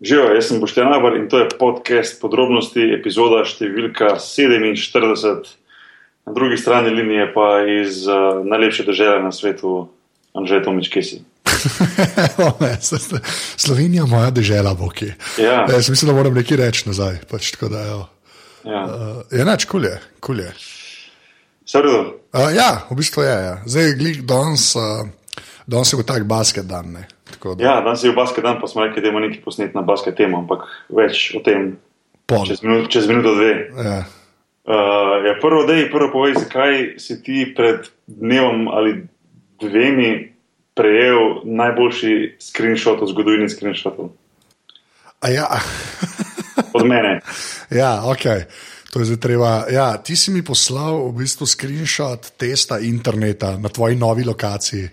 Živijo, jaz sem Boštjan Abr in to je podcast podrobnosti, epizoda številka 47. Na drugi strani linije pa iz uh, najlepše države na svetu, Anžej Tomič Kesi. Slovenija, moja država, bo ki. Ja. Jaz mislim, da moram nekaj reči nazaj. Pač, da, ja, Ja. uh, je neč, kul je. Kul je. Uh, ja, v bistvu je. Ja. Zdaj, glih, danes, uh, danes je tak basket dan. Ne. Tako da, Ja, danes je basket dan, pa smo rekli, da imamo nekaj posnet na basket temo, ampak več o tem pol. čez, minut, čez minuto dve. Ja. Uh, ja, prvo, dej, prvo povej, zakaj si ti pred dnevom ali dvemi prejel najboljši screenshot v zgodovini screenshotov A Ja, od mene. ja, ok. To je zdaj treba. Ja, ti si mi poslal v bistvu screenshot testa interneta na tvoji novi lokaciji.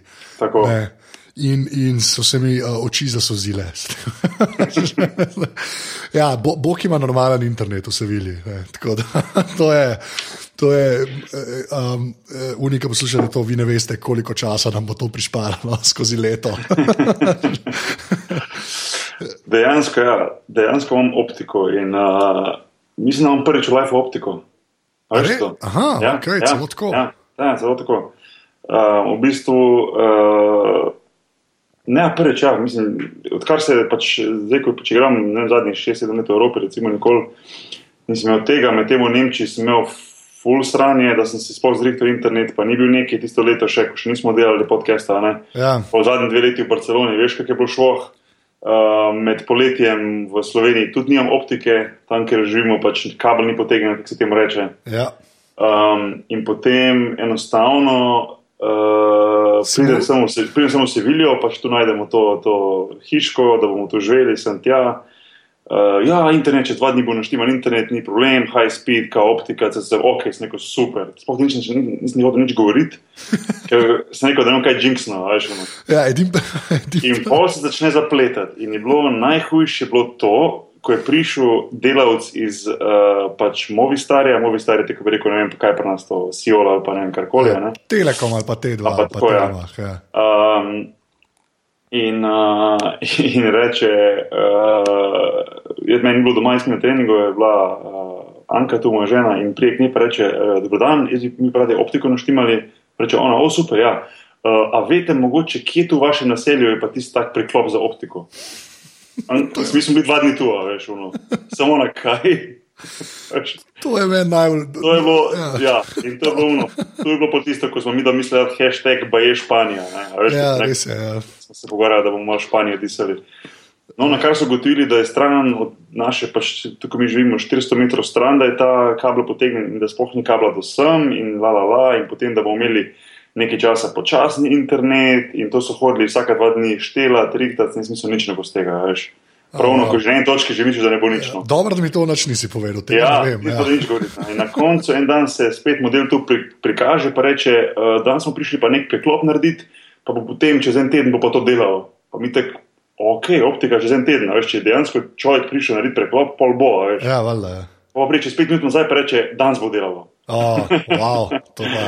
Tako. Ne. In, in so se mi uh, oči zasozile. ja, bo, Bog ima normalen internet v Sevilji. to je. To je eh, um, eh, unika poslušati, to vi ne veste, koliko časa nam bo to prišparalo skozi leto. Dejansko, ja, dejansko imam optiko in uh, mislim, da imam prvič v life optiko. A veš Re? to? Aha, okej, celo tako. Ja, ja, celo tako. Uh, v bistvu, uh, ne prvič, ja, mislim, odkar se pač zdaj, ko pač igram ne, zadnjih 6-7 let v Evropi, recimo nikoli nisem imel tega, med tem v Nemčiji sem imel full stranje, da sem si sploh zrihtel internet, pa ni bil neki tisto leto še, ko še nismo delali podcasta, ne. Ja, Po zadnjih dveh letih v Barceloni, veš, kako je bilo šlo. Uh, med poletjem v Sloveniji tudi nimam optike, tam, kjer živimo, pač kabel ni potegnjen, kako se temu reče. ja. Um, in potem enostavno uh, pridem samo Se- pridem samo v Sevilijo, pač tu najdemo to, to hiško, da bomo tu živeli, sem tja. Uh, ja, internet, če dva dni bo naštiman internet, ni problem, high speed, kao optika, se ok, sem rekel super. Sploh nič, nič, nisem ni hodil nič govoriti, ker sem rekel, da ne vem kaj jinxno, veš. ono. ja edim, edim, In pol se začne zapletati. In je bilo najhujše bilo to, ko je prišel delavec iz uh, pač Movistarja, Movistar je tako rekel, ne vem, kaj je pri nas to, Siola ali pa ne vem, karkoli. ne. Telekom ali pa te dva. Pa ali tako, ja. Telemach, ja. Um, in, uh, in reče, uh, je meni bilo doma, jaz sem na treningu, je bila uh, Anka, tu moja žena, in prijek njej pa reče, uh, dobro dan, jaz bi mi pravi optiko naštimali, reče ona, o super, ja. Uh, a veste, mogoče kje tu v vašem naselju je pa tisti tak priklop za optiko? Mi smo bili dva dni tu, veš, ono. samo na kaj. To je meni najbolj. To je bilo, Ja. ja, in to je bilo, ono, to je bilo po tisto, ko smo mi da mislili, da hashtag je Španija. Ne, a veš, Ja, nek- res je. Ja. smo se pogovarjali, da bomo malo Španijo disali. No, na kar so gotovili, da je stran od naše, pač tukaj mi živimo 400 metrov stran, da je ta kabel potegnjen in da sploh ni kabla do sem in la la la, in potem, da bomo imeli nekaj časa počasni internet in to so hodili vsaka dva dni štela, trikrat, ne smisel nič ne bo z tega, veš. Pravno, ko že na eni točki že misliš, da ne bo nič. No. Dobro, da mi to noč nisi povedal. Tega Ja, ne vem. Ja. nič govoriti. In na koncu en dan se spet model tu pri, prikaže, pa reče, uh, danes smo prišli pa nek preklop narediti, pa bo potem čez en teden bo pa to delal. Pa mi tek, ok, optika čez en teden, veš, če je dejansko človek prišel narediti preklop, pol bo, veš. Ja, valjda. Ja. Pa prije čez pet minut nazaj pa reče, danes bo delalo. Oh, wow, to pa.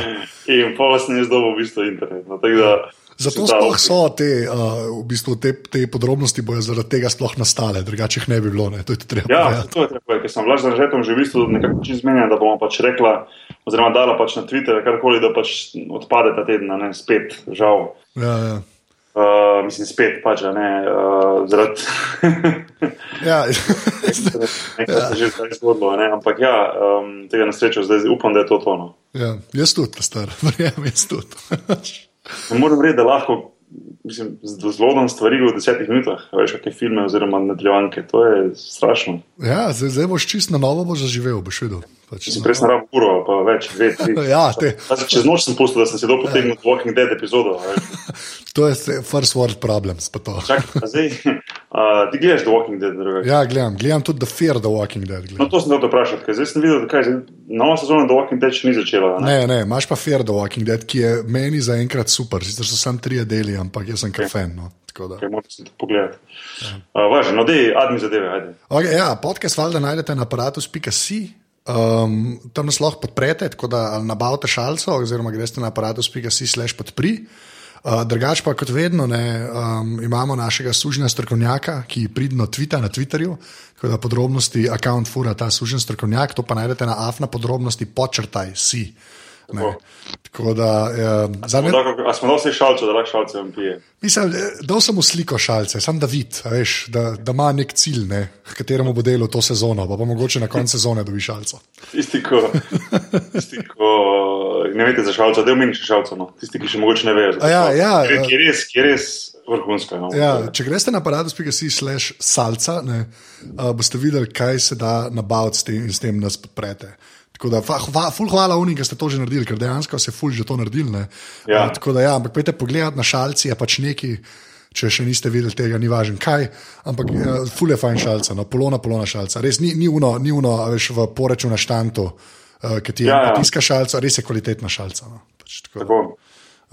In pa vas ne zdobo v bistvu internet. No, da, Zato sploh so te, uh, v bistvu te, te podrobnosti bojo zaradi tega sploh nastale, drugače jih ne bi bilo. Ne. To je tudi treba. Ja, to je treba, ker sem vlaž z Anžetom že v bistvu nekako čez zmenjen, da bomo pač rekla, oziroma dala pač na Twitter, karkoli, da pač odpade ta teden, ne spet, žal. Ja, ja. Uh, mislim, spet pač, ne, uh, zaradi Ja, tega se že zdaj zgodilo, a ne, ampak ja, um, tega na srečo zdaj upam, da je to tono. ja, jaz tudi, star, verjamem, jaz tudi. Ne morem reči, da lahko, mislim, zlodam stvari v desetih minutah, veš, kakšne filme oziroma nadaljevanke, to je strašno. Ja, zdaj, zdaj boš čist na novo boš zaživel, boš videl. Pač, Sem prej rabo uro, pa več, tri. Ja, te, Pazi, Čez noč sem pustil, da sem se dol potegnil Walking Dead epizodo. to je first world problems. a zdaj, uh, ti gledaš The Walking Dead, drugače? Ja, gledam, gledam tudi The Fear the Walking Dead. No, Gledam. to sem hotel vprašati, ker zdaj sem videl, da zdaj, nova sezona The Walking Dead še ni začela. Ne? Ne, ne, imaš pa Fear the Walking Dead, ki je meni zaenkrat super. Sicer so samo tri deli, ampak jaz sem kafen. No. tako da. Kaj to pogledati. Uh, Važno, no, dej, admi zadeve, ajde. Okay, ja, podcast valjda najdete na aparatus.si. Um, tam nas lahko podprete, tako da nabavite šalco, oziroma greste na aparatus.si slash podpri. Uh, drugač pa kot vedno ne, um, imamo našega služnega strokovnjaka, ki pridno tvita na Twitterju. Tako da podrobnosti, račun fura ta služen strokovnjak, to pa najdete na afna podrobnosti, počrtaj si. Tako. Da, eh, zadnje, A smo dal vse šalce, da lahko šalce vam pije. mislim, eh, dal sem mu sliko šalce, sam da vid, a veš, da, da ima nek cilj, ne, h kateremu bo delo to sezono, pa, pa mogoče na koncu sezone dobi šalco. Tisti, ko, tisti, ko ne veste za šalce, da je omeniti šalce, no. tisti, ki še mogoče ne vejo. A ja, ja, ki, je- ki je res, ki je res vrhunska. No. Ja, če greste na paradus.si slash salca, ne, uh, boste videli, kaj se da nabaviti s tem in s tem nas podprete. Tako da, hva, ful hvala unim, ki ste to že naredili, ker dejansko se ful že to naredili. ne. Ja. Uh, tako da, ja, ampak pojďte pogledat na šalci, je pač neki. Če še niste videli tega, ni važno kaj, ampak uh, ful je fajn šalca, no, polona, polona šalca. Res ni, ni uno, ni uno veš, v poreču na štantu, uh, ki ti je Ja, ja, ja. tiska šalca, res je kvalitetna šalca. No. Pač, tako, Tako.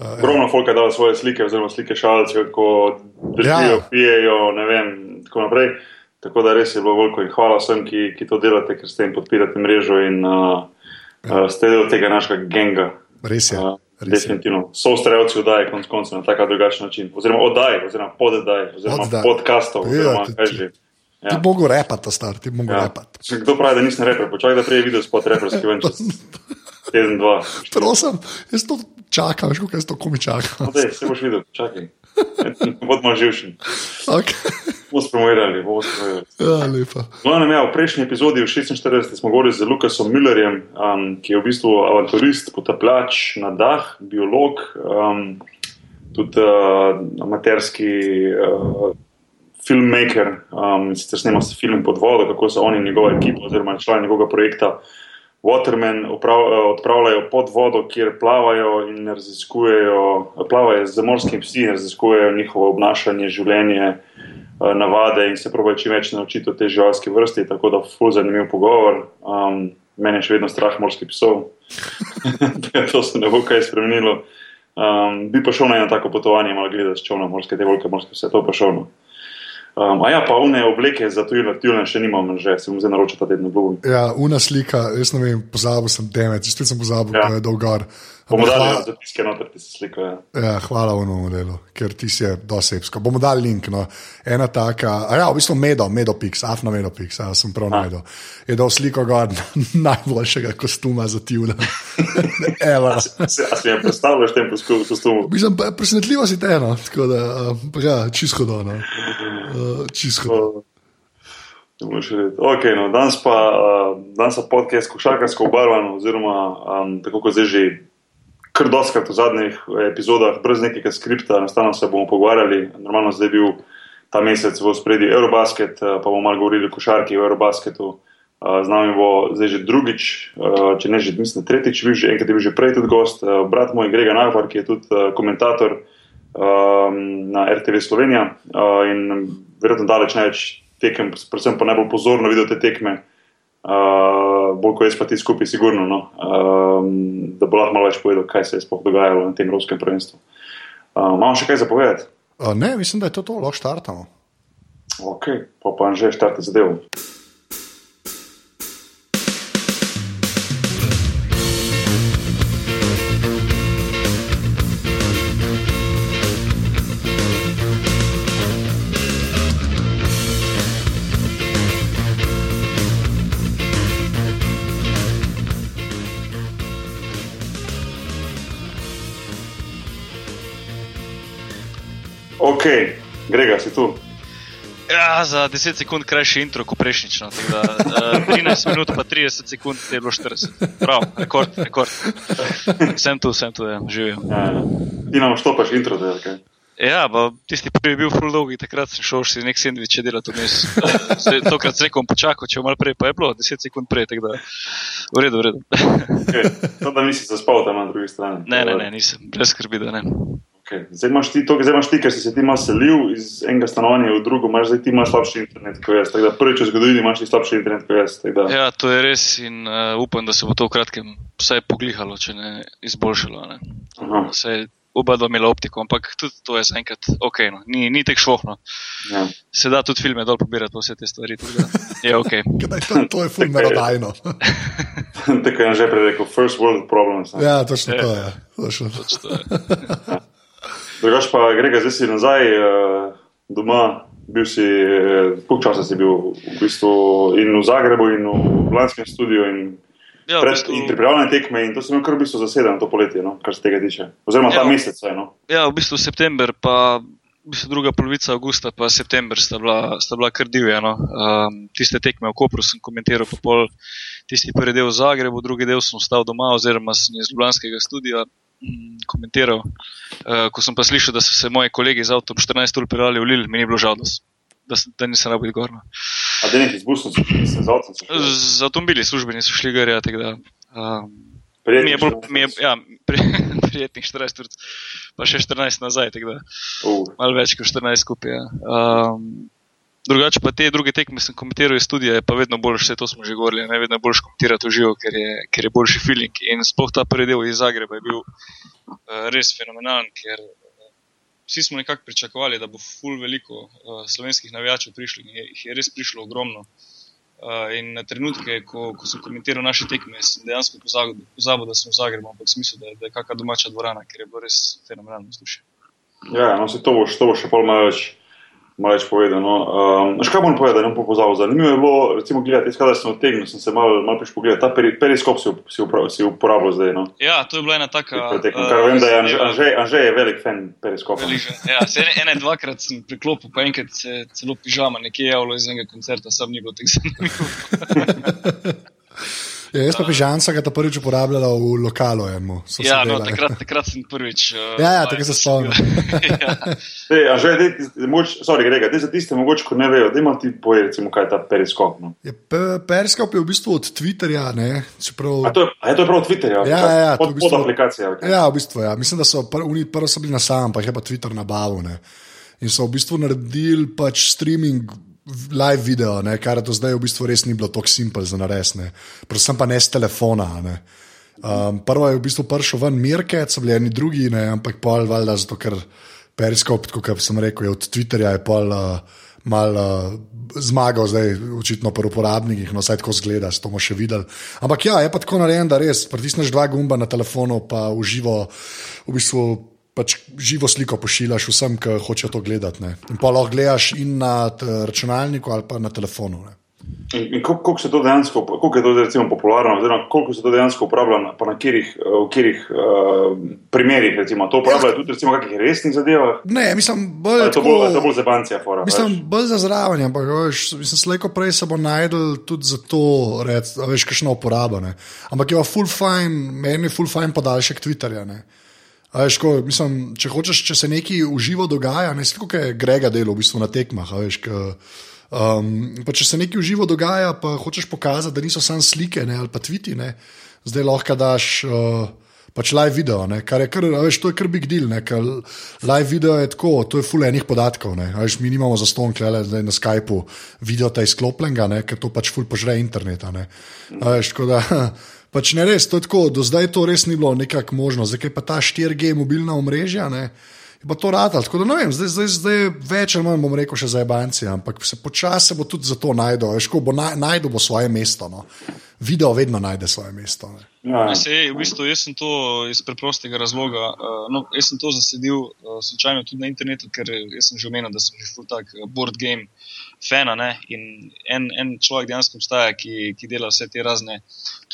Ogromno folk je dalo svoje slike, oziroma slike šalcev, kako držijo, Ja. ja. pijejo, ne vem, tako naprej. Tako da res je bilo veliko in hvala vsem, ki, ki to delate, ker s tem podpirate mrežo in uh, uh, ste del tega našega genga. res je. Uh, Res definitivno. So ustrelci oddaje, konc koncev, na tak drugačen način. Oziroma oddaj, oziroma poddaj, oziroma Oddaj. podcastov, oziroma ti- kaj ti- že. Ti Ja. mogo repati, star, ti mogo Ja. repati. Kdo pravi, da nisem reper, počakaj, da prej video spot reperski ven teden, dva. Prosim, jaz to čakam, veš, kako jaz to komi čakam. Odej, se boš videl, čakaj. Bodimo živčni. Okay. Bomo spromovirali, bomo spromovirali. Ja, lepa. Glavno, ja, v prejšnji epizodi, v 46, smo govorili z Lukasom Millerjem, um, ki je v bistvu avanturist, potapljač na dah, biolog, um, tudi uh, amaterski uh, filmmaker, um, sicer snema se film pod vodo, kako so oni in njegova ekipa, oziroma člani njegovega projekta Waterman oprav, uh, odpravljajo pod vodo, kjer plavajo in raziskujejo, plavajo z morskimi psi in raziskujejo njihovo obnašanje, življenje uh, navade in se pravi čim več naučiti o tej živalski vrsti. Tako da, ful zanimiv pogovor. Um, mene je še vedno strah morskih psov, to se ne bo kaj spremenilo. Um, bi pa šel na eno tako potovanje, malo gledati s čovnom, morske, te velike morske, vse to pa šel. No. Um, a ja, pa une obleke za tujine, tujine še nimam, že se bom zdaj naročil ta teden. Ja, una slika, jaz ne vem, pozabil sem temec, spet sem pozabil, Ja. da je dolgar. Bomo dali hvala- zapiske noter, ti se slikajo. Ja. Ja, hvala onemu modelu, ker ti si dosebsko. Bomo dali link. No. Ena taka, a ja, v bistvu Medo, Medopix, Afna Medopix, ja, sem prav najdel. Je dal sliko gor najboljšega kostuma za tjula. Evo. Se- A si mi predstavljaš tem kostumu? Mislim, presenetljivo si te, no. tako da, uh, ja, čisto do, no. uh, čisto do. Ne moreš reči. Ok, no, danes pa, uh, danes podcast košarkarsko obarvan, oziroma um, tako kot zdaj že kar doskrat v zadnjih epizodah, brez nekega skripta, enostavno se bomo pogovarjali. Normalno zdaj je bil ta mesec v spredju Eurobasket, uh, pa bomo malo govorili o košarki v Eurobasketu. Uh, z nami bo zdaj že drugič, če ne že mislim, tretjič, bil že enkrat je bil že prej tudi gost, brat moj Grega Nagvar, ki je tudi komentator um, na RTV Slovenija in verjetno daleč največ tekem, predvsem pa najbolj pozorno videl te tekme, bolj kot jaz pa ti skupaj, sigurno, no, um, da bo lahko malo več povedal, kaj se je sploh dogajalo na tem ruskem prvenstvu. Uh, Imamo še kaj zapovedati? Uh, ne, mislim, da je to to, lahko štartamo. Ok, pa pa že štarte zadevo. Ok, Grega, si tu. Ja, za 10 sekund krajši intro kot prejšnjič. No, da, uh, 13 minut pa 30 sekund je bilo 40. Prav, rekord, rekord. Sem tu, sem tu, ja, živim. Ja, ti nam štopaš intro, da je kaj. Ja, pa tisti prvi je bil full dolg, takrat sem šel si nek sendvič delati vmes. Se- Tokrat se bom počakal, če malo prej, pa je bilo 10 sekund prej, tako da v redu, v redu. Okay. To, da nisi zaspal tam na drugi strani. Ne, ne, ne, nisem, brez skrbi, da ne. Okay. Zdaj imaš ti to, zdaj imaš ti, ker si se ti malo selil iz enega stanovanja v drugo, imaš zdaj ti imaš slabši internet kot jaz. Tako da prvič v zgodovini imaš ti slabši internet kot jaz. Ja, to je res in uh, upam, da se bo to v kratkem vsaj poglihalo, če ne izboljšalo. Ne. Se oba dva imela optiko, ampak tudi to je zaenkrat ok, no. ni, ni tek šlohno. ja. Se da tudi filme dol pobirati, pa vse te stvari. Je ok. Kdaj, to, to je ful merodajno. Tako je že prej rekel, first world problems. ne. ja, točno to je. Točno. Pač to je. Drugač pa grega, zdaj si nazaj uh, doma, bil si, koliko časa si bil v bistvu in v Zagrebu in v Lanskem studiu in, Ja, pred, v bistvu- in pripravljene tekme in to si imel kar v bistvu zasedeno to poletje, no, kar se tega tiče. Oziroma ta Ja. mesec, saj, no. Ja, v bistvu september, pa v bistvu druga polovica avgusta, pa september sta bila, sta bila kar divja. No. Um, tiste tekme v Kopru sem komentiral, pa pol tisti prvi del v Zagrebu, drugi del sem ostal doma, oziroma sem iz Ljubljanskega studia komentiral. Uh, ko sem pa slišal, da so se moji kolegi z avtom 14 ur peljali v Lil, mi ni bilo žal, da, da, nisem rabil gor. No. A da nekaj z busom, sem z avtom. so šli. Z avtomobili službeni so šli gor, ja, tako da. Um, Prijetno mi je bolj, mi je, ja, pri, prijetnih 14 ur, pa še 14 nazaj. tako da. Uh, malo več kot 14 skupaj. Ja. Um, drugače pa te druge tekme sem komentiral iz studia, je pa vedno boljše, vse to smo že govorili, ne vedno boljše komentirati živo, ker je, ker je boljši feeling. In sploh ta prvi del iz Zagreba je bil uh, res fenomenalen, ker uh, vsi smo nekako pričakovali, da bo ful veliko uh, slovenskih navijačev prišlo in je, jih je res prišlo ogromno. Uh, in na trenutke, ko, ko sem komentiral naše tekme, sem dejansko pozabil, pozabil da sem v Zagrebu, ampak sem mislil, da, da je kakšna domača dvorana, ker je bilo res fenomenalno vzdušje. ja, no, se to boš, to boš še pol malo več. Malo več povedal. No. Um, škaj bom povedal, da ne bom pozabil? Zanimivo je bilo, recimo, gledati, jaz kadar sem odtegnil, sem se malo mal prišel pogledati. Ta peri, periskop si, si, upra, si uporabljal zdaj. No. Ja, to je bila ena taka. Pred tekmo, eh, Kar vem, da je Anže. Anže, Anže je velik fan periskopa. Veliko, Ja, se ene, ene dvakrat sem priklopil, pa enkrat se celo pižama nekje javilo iz enega koncerta, sam ni bilo tako zanimivo. Ja, jaz pa pižanca ga ta prvič uporabljala v lokalu. Enemu, Ja, se no, takrat, takrat sem prvič. Uh, Ja, ja, tako se spomnim. ja. Sorry, Grega, dej za tiste, mogoče, ko ne vejo, da ima ti povej, recimo, kaj je ta periskop. No. Je pe- Periskop je v bistvu od Twitterja, ne? čeprav. A to je, a je to prav Twitter, ja? Ja, ja, ja, to pod, v bistvu- pod kaj? Ja, v bistvu, ja. Mislim, da so pr oni prvo so bili na samem, pa je pa Twitter nabavil. Ne. In so v bistvu naredili pač streaming live video, ne, kar do zdaj v bistvu res ni bilo tako simpel za naresne. Predvsem pa ne z telefona. Ne. Um, prvo je v bistvu prišel ven Mirke, so bili eni drugi, ne, ampak pol valjda zato, ker Periskop, kot sem rekel, je od Twitterja je pol uh, mal uh, zmagal, zdaj očitno pri uporabnikih, no saj tako zgleda, s to bomo še videli. Ampak ja, je pa tako narejen, da res pritisneš dva gumba na telefonu, pa v živo, v bistvu pač živo sliko pošiljaš vsem, ki hočejo to gledati. Ne. In pa lahko gledaš in na računalniku ali pa na telefonu. Ne. In, in koliko, koliko dejansko, koliko je to recimo popularno, oziroma koliko se to dejansko uporablja, na- pa na katerih, eh, v katerih uh, primerih, recimo, to uporabljajo tudi recimo v kakih resnih zadevah. Ne, mislim, bolj je to bolj, ali je to bolj zebancija, fora. Mislim, veš? bolj za zraven, ampak veš, mislim, slejko prej se bo najdel tudi za to, rec, a veš, kakšno uporabo. Ne. Ampak je pa full fine, meni je full fine podaljšek Twitterja. Ne. Veš, ko, mislim, če hočeš, če se nekaj v živo dogaja, ne sliko, kaj je Grega delo v bistvu na tekmah. Veš, ka, um, če se nekaj v živo dogaja, pa hočeš pokazati, da niso samo slike ne, ali pa tviti, ne, zdaj lahko daš. Uh, Pač live video, ne, kar je kar, veš, to je kar big deal. Ne, ker live video je tako, to je full enih podatkov. Ne, veš, mi nimamo za ston, klele zdaj na Skypu video ta izklopljenega, ne, ker to pač full požre interneta. Ne, veš, tako da, pač ne res, to je tako, do zdaj to res ni bilo nekako možno, zdaj pa ta 4G mobilna omrežja. Ne, je pa to rado. Tako da ne vem, zdaj, zdaj, zdaj več ali manj, bom rekel, še za ebanci, ampak se počasi bo tudi za to najdel, veš, ko bo na, najdel bo svoje mesto. No. Video vedno najde svoje mesto. Ne. Ja, sej, v bistvu, jaz sem to iz preprostega razloga. Uh, no, jaz sem to zasledil uh, slučajno tudi na internetu, ker jaz sem že omenil, da sem že full tak board game fana. Ne? In en, en človek dejansko obstaja, ki, ki dela vse te razne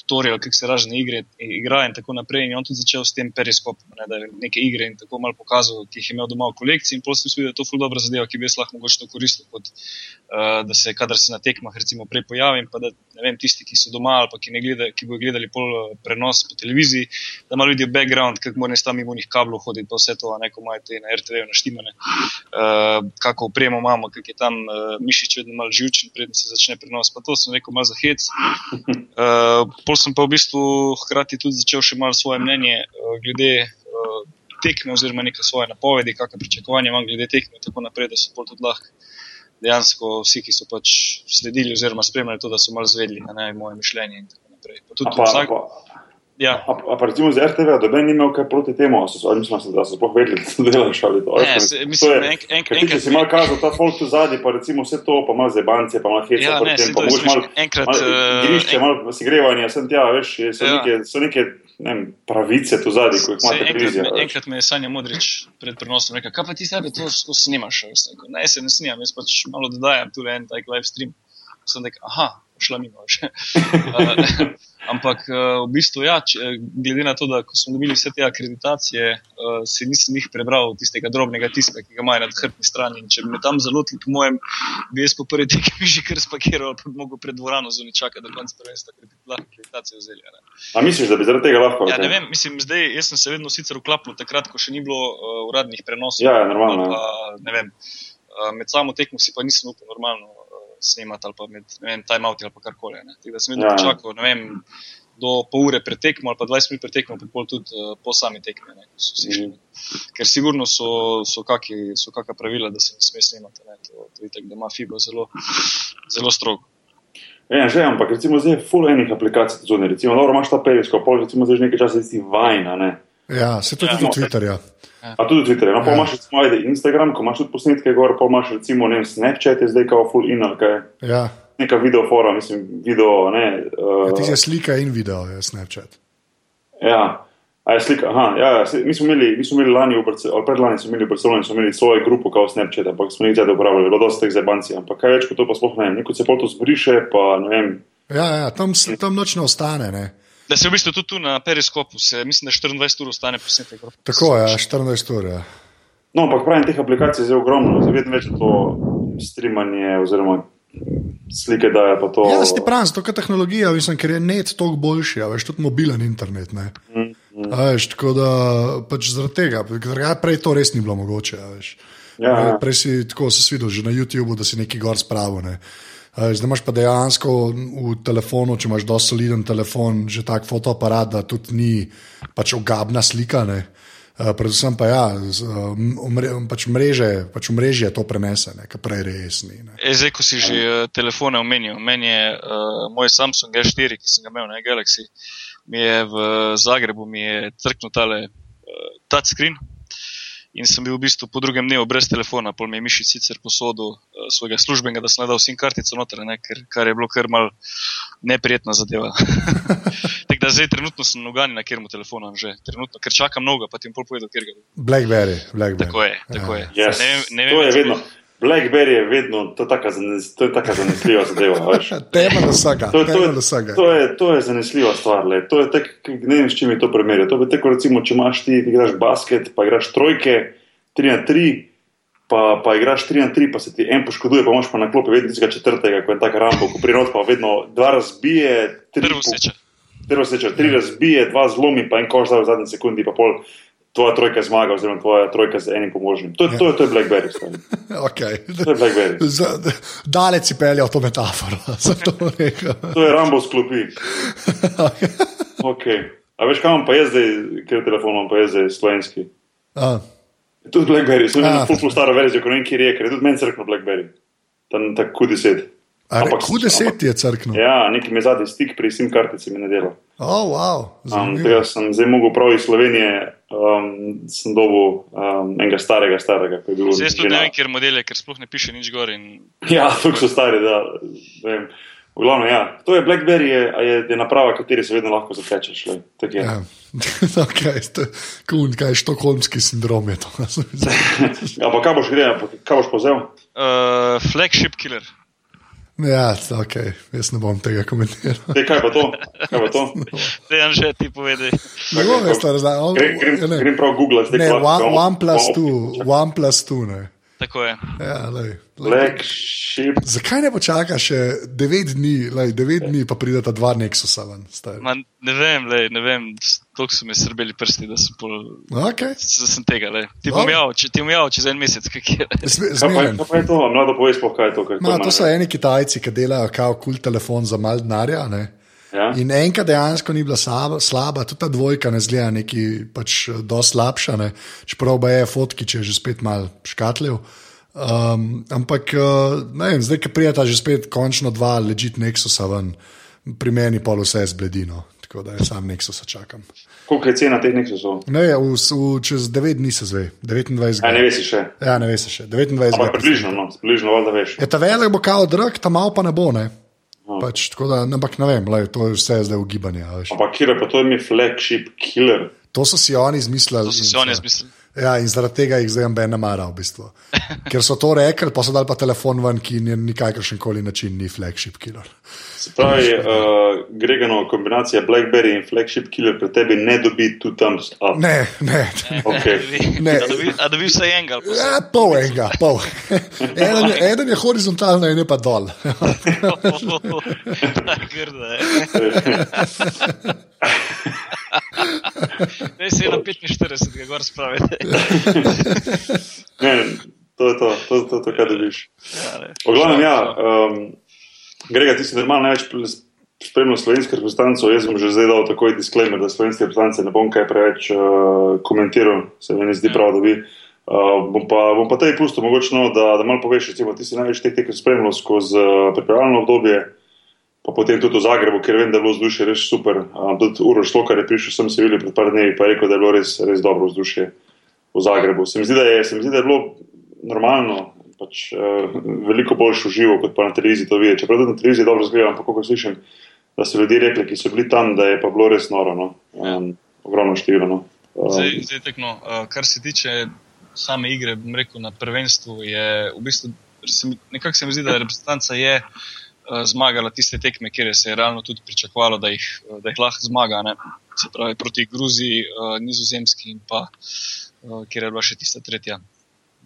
tutoriale, kako se razne igre igra in tako naprej. In on tudi začel s tem periskopom, ne? da je neke igre in tako malo pokazal, ki jih je imel doma v kolekciji. In potem sem videl, da je to full dobra zadeva, ki bi jaz lahko mogoče to koristil, kot uh, da se, kadar se na tekmah recimo prej pojavim, pa da ne vem, tisti, ki so doma ali pa ki, gleda, ki bodo gledali pol eh, prenos po televiziji, da malo vidijo background, kako morajo tam mimo njih kablov hoditi, pa vse to, ne ko imajo te na RTV naštimane, uh, kako opremo imamo, kako je tam uh, mišič vedno malo živčen, preden se začne prenos. Pa to sem rekel malo za hec. Uh, pol sem pa v bistvu hkrati tudi začel še malo svoje mnenje uh, glede. Uh, Tekme, oziroma neke svoje napovedi, kakšne pričakovanja imam glede tekme, in tako naprej, da so bolj tudi lahko dejansko vsi, ki so pač sledili oziroma spremljali to, da so malo zvedeli na ne, moje mišljenje in tako naprej. Pa tudi pa, vsak, pa, ja, a, a pa recimo z RTV, da ben ni imel kaj proti temu, so, ali mislim, da so sploh vedeli, da to delaš ali to. Ne, se- to mislim, je- enk- enk- ti, Če enkrat si mal kazal ta folk tu zadnji, pa recimo vse to, pa malo zebance, pa malo heca, Ja, pa ne, tem, pa to mogoče malo. Enkrat, malo eh, igrišče, en- malo sigrevanja, sem tja, veš, so, Ja. neke, so neke ne vem, pravice tu zadnji, ko jih Saj ima enkrat, televizija. me, enkrat me je Sanja Modrič pred prenosom rekel, kaj pa ti sebe to skozi snimaš? Rekel, Ne, se ne snimam, jaz pač malo dodajam tu en tak live stream. Sem rekel, aha, šla mimo. Uh, Ampak uh, v bistvu, ja, če, glede na to, da smo dobili vse te akreditacije, uh, si nisem jih prebral tistega drobnega tiska, ki ga imajo na hrbtni strani. In če bi me tam zalotili, po mojem, bi jaz po prvi tekmi že kar spakiral, pa bi mogel pred dvorano zunaj čakati prvenstva, ker bi lahko akreditacijo vzeli. a Ne? A misliš, da bi zaradi tega lahko? Ja, ne vem, mislim, zdaj, jaz sem se vedno sicer vklapljal takrat, ko še ni bilo uh, uradnih prenosov. Ja, ja, normalno, Pa, ne vem, uh, med samo tekmo si pa nisem upal normalno snemati ali pa med timeouti ali pa karkoli. Tako da sem vedno Ja. ja. počakal, ne vem, do pol ure pred tekmo ali pa 20 minut pred tekmo, pa pol tudi uh, po sami tekmi, ne, ko so vsi šli. Mhm. Ker sigurno so, so, kaki, so kakšna pravila, da se ne sme snemati. Ne. To, to je tako, da ima FIBA zelo, zelo strogo. Ja, že, ampak recimo zdaj je full enih aplikacij zunaj. Recimo, dobro, imaš ta periskop, pol recimo zdaj že nekaj časa si vajna, ne. Ja, se to Ja. tudi na Twitterju. A tudi Twitter, no, pa Ja. imaš recimo Instagram, ko imaš tudi posnetke gor, pa imaš recimo, ne Snapchat je zdaj kao full in ali kaj. Ja. Neka videofora, mislim, video, ne. Ja, Uh, ti je slika in video, je Snapchat. Ja, a je slika. Aha, ja, ja, saj mi smo imeli, mi smo imeli lani, ali predlani smo imeli v Barceloni, smo imeli svojo grupo, kao Snapchat, ampak smo jih zdaj uporabljali, bilo dosti teh zebanci, ampak kaj več kot to pa sploh ne vem. Neko se pol to zbriše, pa ne vem. Ja, ja tam, tam noč ne ostane. Ne. Da se v bistvu tudi tu na periskopu, se, mislim, da 24 ur ostane posnetek. Tako je, ja, 14 ur. Ja. No, ampak pravim, teh aplikacij je ogromno, zdaj vedno več to streamanje oziroma slike daje pa to. Ja, ti pravim, zato je tehnologija, mislim, ker je net toliko boljši, a veš, tudi mobilen internet. Ne. A Veš, tako da pač zaradi tega, ker ja, prej to res ni bilo mogoče. a Veš. Ja, ja. Prej si tako si videl že na YouTubu, da si neki gor spravil. Ne. Veš, Zdaj imaš pa dejansko v telefonu, če imaš dosti soliden telefon, že tak fotoaparat, da tudi ni pač ogabna slika. Ne. Uh, predvsem pa ja, z, uh, mre, pač mreže, pač v mreži je to prenesene, kar prej res ni. Ne. E, zdaj, ko si že uh, telefone omenil, meni je uh, moj Samsung G4, ki sem ga imel na Galaxy, mi je v Zagrebu mi je crknil tale uh, touchscreen in sem bil v bistvu po drugem dnevu brez telefona, pol mi je mišic sicer posodil uh, svojega službenega, da sem dal SIM kartico noter, ne, ker, kar je bilo kar mal neprijetna zadeva. Tako da zdaj trenutno sem nogani na kjermu telefonu že, trenutno, ker čakam mnogo, pa ti bom pol povedal, kjer ga bom. Blackberry, Blackberry. Tako je, tako je. Yes. Ne vem, ne vem, to je vedno. Blackberry je vedno, to je taka, zanes, to je taka zanesljiva zadeva. veš. Tema do vsega, To, je- to, je, to, je, to je zanesljiva stvar. Le. To je tak, ne vem, s čim je to primerjal. To je tako, recimo, če imaš ti, ti igraš basket, pa igraš trojke, 3 na 3, pa, pa igraš 3 na 3, pa se ti en poškoduje, pa imaš pa na klopi vedno tistega četrtega, ko je tako rambo, ko prinot pa vedno dva razbije, tri, prvo seče. prvo seča, tri razbije, dva zlomi, pa en koš da v zadnji sekundi, pa pol tvoja trojka zmaga, oziroma tvoja trojka z enim pomožnim. To, je- to, je- to je Blackberry. Okay. To je Blackberry. Z- Dalec si peljal to metaforo. Rekel. To je Rambo sklopi. Okay. A veš, kam pa je zdaj, ker telefon imam pa je zdaj slovenski. A, Tudi Blackberry, sem imel fulful staro verzijo, ko ne vem, kje je, ker je tudi meni crkno Blackberry. Tam tako Q10. Ampak- hude seti je crknil. Ja, neki mi zadnji stik pri SIM kartici mi ne dela. Oh, wow, Um, zanimivo. tega sem zdaj mogel prav iz Slovenije, um, sem dobil um, enega starega, starega, ki je bil Zdaj jaz tudi ne vem, kjer model je, ker sploh ne piše nič gor. In... Ja, tako so stari, da ne vem. V glavnem, ja. To je Blackberry, je, je, je naprava, kateri se vedno lahko zatečeš. lej. Tako je. Ja. okay, ste- kun, kaj je štokholmski sindrom? Je to, Ja, pa kaj boš gledal, kaj boš pozel? Uh, flagship killer. Ja, okay. jaz ne bom tega komentiral. Te, kaj pa to? Kaj pa to? Dejan že ti povedi. Ne bom jaz to razlagal. Grem, grem, Ja, ne. grem prav Google, zdaj Ne, one, kva- OnePlus kva- 2, OnePlus 2. Ne. Tako je. Ja, lej, lej. Zakaj ne počaka še 9 dni, lej, 9 dni pa prideta dva Nexusa ven? Ma, ne vem, lej, ne vem, toliko so mi srbeli prsti, da sem, pol, Okay. da sem tega. Lej. Ti bom Dobro. javil, če ti bom javil čez en mesec, Kaj pa, je- Zmeren. kaj pa je to? Mlado povej sploh, kaj je to. Kaj Ma, ima- to so eni Kitajci, ki delajo kao kul telefon za mal denarja. Ne? Ja? In enka dejansko ni bila slaba, slaba tudi ta dvojka ne zgleda neki pač dosti slabša, ne? čeprav je fotki, če je že spet mal škatljiv. Um, ampak uh, ne vem, zdaj, ki prijeta že spet končno dva legit Nexusa ven, pri meni pa vse zbledino, tako da jaz sam Nexusa čakam. Koliko je cena teh Nexusov? Ne, v, v, čez 9 dni se zve, 29. Ja, ne veš še. Ja, ne veš še, 29. Ampak približno, no, približno, valjda veš. Je ta velik bo kao drag, ta mal pa ne bo, ne? Pač, tako da, ampak ne vem, lej, to je vse zdaj ugibanje. a veš. Ampak kjer je pa to ime flagship killer? To so si oni izmislili. To so si oni izmislili. Ja, in zaradi tega jih zdaj ben ne mara, v bistvu. Ker so to rekli, pa so dali pa telefon ven, ki ni nikakršen koli način ni flagship killer. Se pravi, uh, Greganova kombinacija Blackberry in flagship killer pri tebi ne dobi tu thumbs up. Ne, ne. Okay. Ne. A dobi- A dobi vse enega. Ja, pol enega, pol. Eden je, eden je horizontalno, en je pa dol. Grda je. Res je na 45, ga gor spravite. Ne, to je to, to, to, to kaj dobiš. Ja, ne. Glavnem, ja, um, Grega, ti si normalno največ spremljal slovenske reprezentance. Jaz sem že zdaj dal takoj disclaimer, da slovenske reprezentance ne bom kaj preveč uh, komentiral, se mi ne zdi prav, da bi. Uh, bom, pa, bom pa tej pustil, mogoče, no, da, da malo poveš, recimo, ti si največ teh tekem spremljal skozi uh, pripravljalno obdobje, pa potem tudi v Zagrebu, ker vem, da je bilo vzdušje res super. Uh, tudi Uroš Lokar je prišel sem se videl pred par dnevi, pa je rekel, da je bilo res, res dobro vzdušje v Zagrebu. Se mi zdi, da je, se mi zdi, da je bilo normalno, pač, uh, veliko boljše v živo, kot pa na televiziji to videti. Čeprav tudi na televiziji dobro zgleda, ampak kako slišim, da so ljudje rekli, ki so bili tam, da je pa bilo res noro. No? Um, ogromno število. No? Um, Zdaj, zdaj tekno, uh, kar se tiče same igre, bom rekel na prvenstvu, je v bistvu nekako se mi zdi, da reprezentanca je uh, zmagala tiste tekme, kjer se je realno tudi pričakovalo, da jih, uh, da jih lahko zmaga. Ne? Se pravi proti Gruziji, uh, Nizozemski in pa kjer je bila še tista tretja.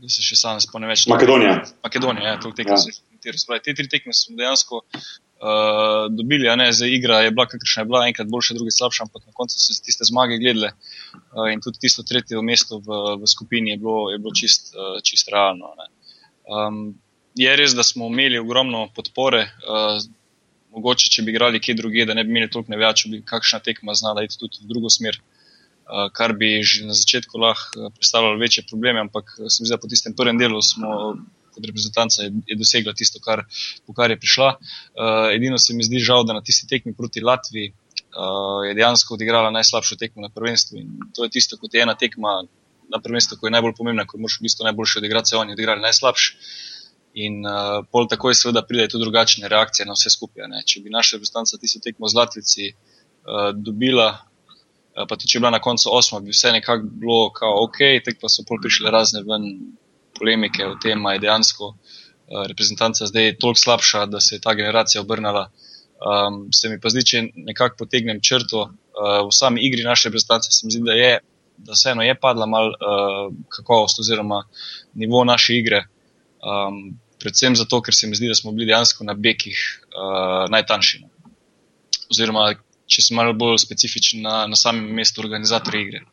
Da se še sam spomnim več. Makedonija. Makedonija, ja, to tekmo Ja. ja. sem komentiral. Se pravi, Te tri tekme smo dejansko uh, dobili, a ne, zdaj igra je bila, kakršna je bila, enkrat boljša, drugi slabša, ampak na koncu so se tiste zmage gledale uh, in tudi tisto tretje mesto v, v skupini je bilo, je bilo čist, uh, čist realno. Ne. Um, je res, da smo imeli ogromno podpore, uh, mogoče če bi igrali kje druge, da ne bi imeli toliko navijačev, bi kakšna tekma znala iti tudi v drugo smer. Uh, kar bi že na začetku lahko uh, predstavljalo večje probleme, ampak uh, se mi zdi, da po tistem prvem delu smo kot reprezentanca je, je dosegla tisto, kar, po kar je prišla. Uh, edino se mi zdi žal, da na tisti tekmi proti Latviji uh, je dejansko odigrala najslabšo tekmo na prvenstvu in to je tisto, kot je ena tekma na prvenstvu, ko je najbolj pomembna, ko moraš v bistvu najboljši odigrati, se oni odigrali najslabši. In uh, pol takoj seveda pride tudi drugačne reakcije na vse skupaj. Ne. Če bi naša reprezentanca tisto tekmo z Latvici uh, dobila, uh, pa tudi če bi bila na koncu osma, bi vse nekako bilo kao ok, tek pa so pol prišle razne ven polemike o tem, ali je dejansko uh, reprezentanca zdaj toliko slabša, da se je ta generacija obrnila. Um, se mi pa zdi, če nekako potegnem črto uh, v sami igri naše reprezentance, se mi zdi, da je, da vseeno je padla mal uh, kakovost oziroma nivo naše igre. Um, predvsem zato, ker se mi zdi, da smo bili dejansko na bekih uh, najtanjši. no. Oziroma, če sem malo bolj specifičen na, na samem mestu organizatorja igre.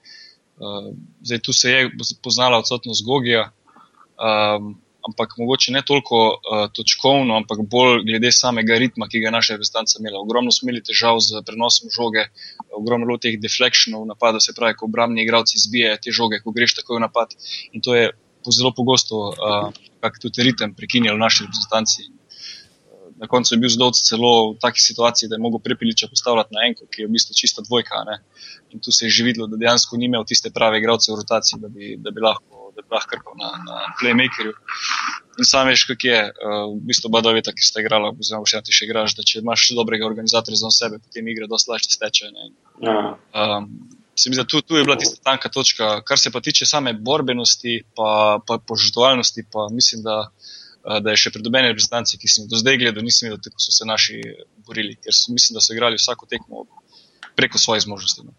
Uh, zdaj, tu se je poznala odsotnost Gogija, um, ampak mogoče ne toliko uh, točkovno, ampak bolj glede samega ritma, ki ga je naša reprezentanca imela. Ogromno smo imeli težav z prenosom žoge, ogromno bilo teh deflectionov v napadu, se pravi, ko obrambni igralci zbijajo te žoge, ko greš takoj v napad. In to je zelo pogosto uh, tudi ritem prekinjalo v naši reprezentanci. Na koncu je bil zdovc celo v taki situaciji, da je mogel prepiliča postavljati na enko, ki je v bistvu čista dvojka. Ne? In tu se je že videlo, da dejansko ni imel tiste prave igralce v rotaciji, da bi, da bi lahko, da bi lahko krpal na, na playmakerju. In sam veš, kak je, uh, v bistvu oba dva veta, ki sta igrala, oziroma še ti še igraš, da če imaš dobrega organizatorja za sebe, potem igra dosti lažje steče. Ne? ja. Um, se mi zdi, da tu, tu je bila tista tanka točka. Kar se pa tiče same borbenosti, pa, pa požrtovalnosti, pa mislim, da, uh, da je še pridobene reprezentance, ki sem jih do zdaj gledal, nisem videl, kako so se naši borili, ker so, mislim, da so igrali vsako tekmo preko svojih zmožnosti. No.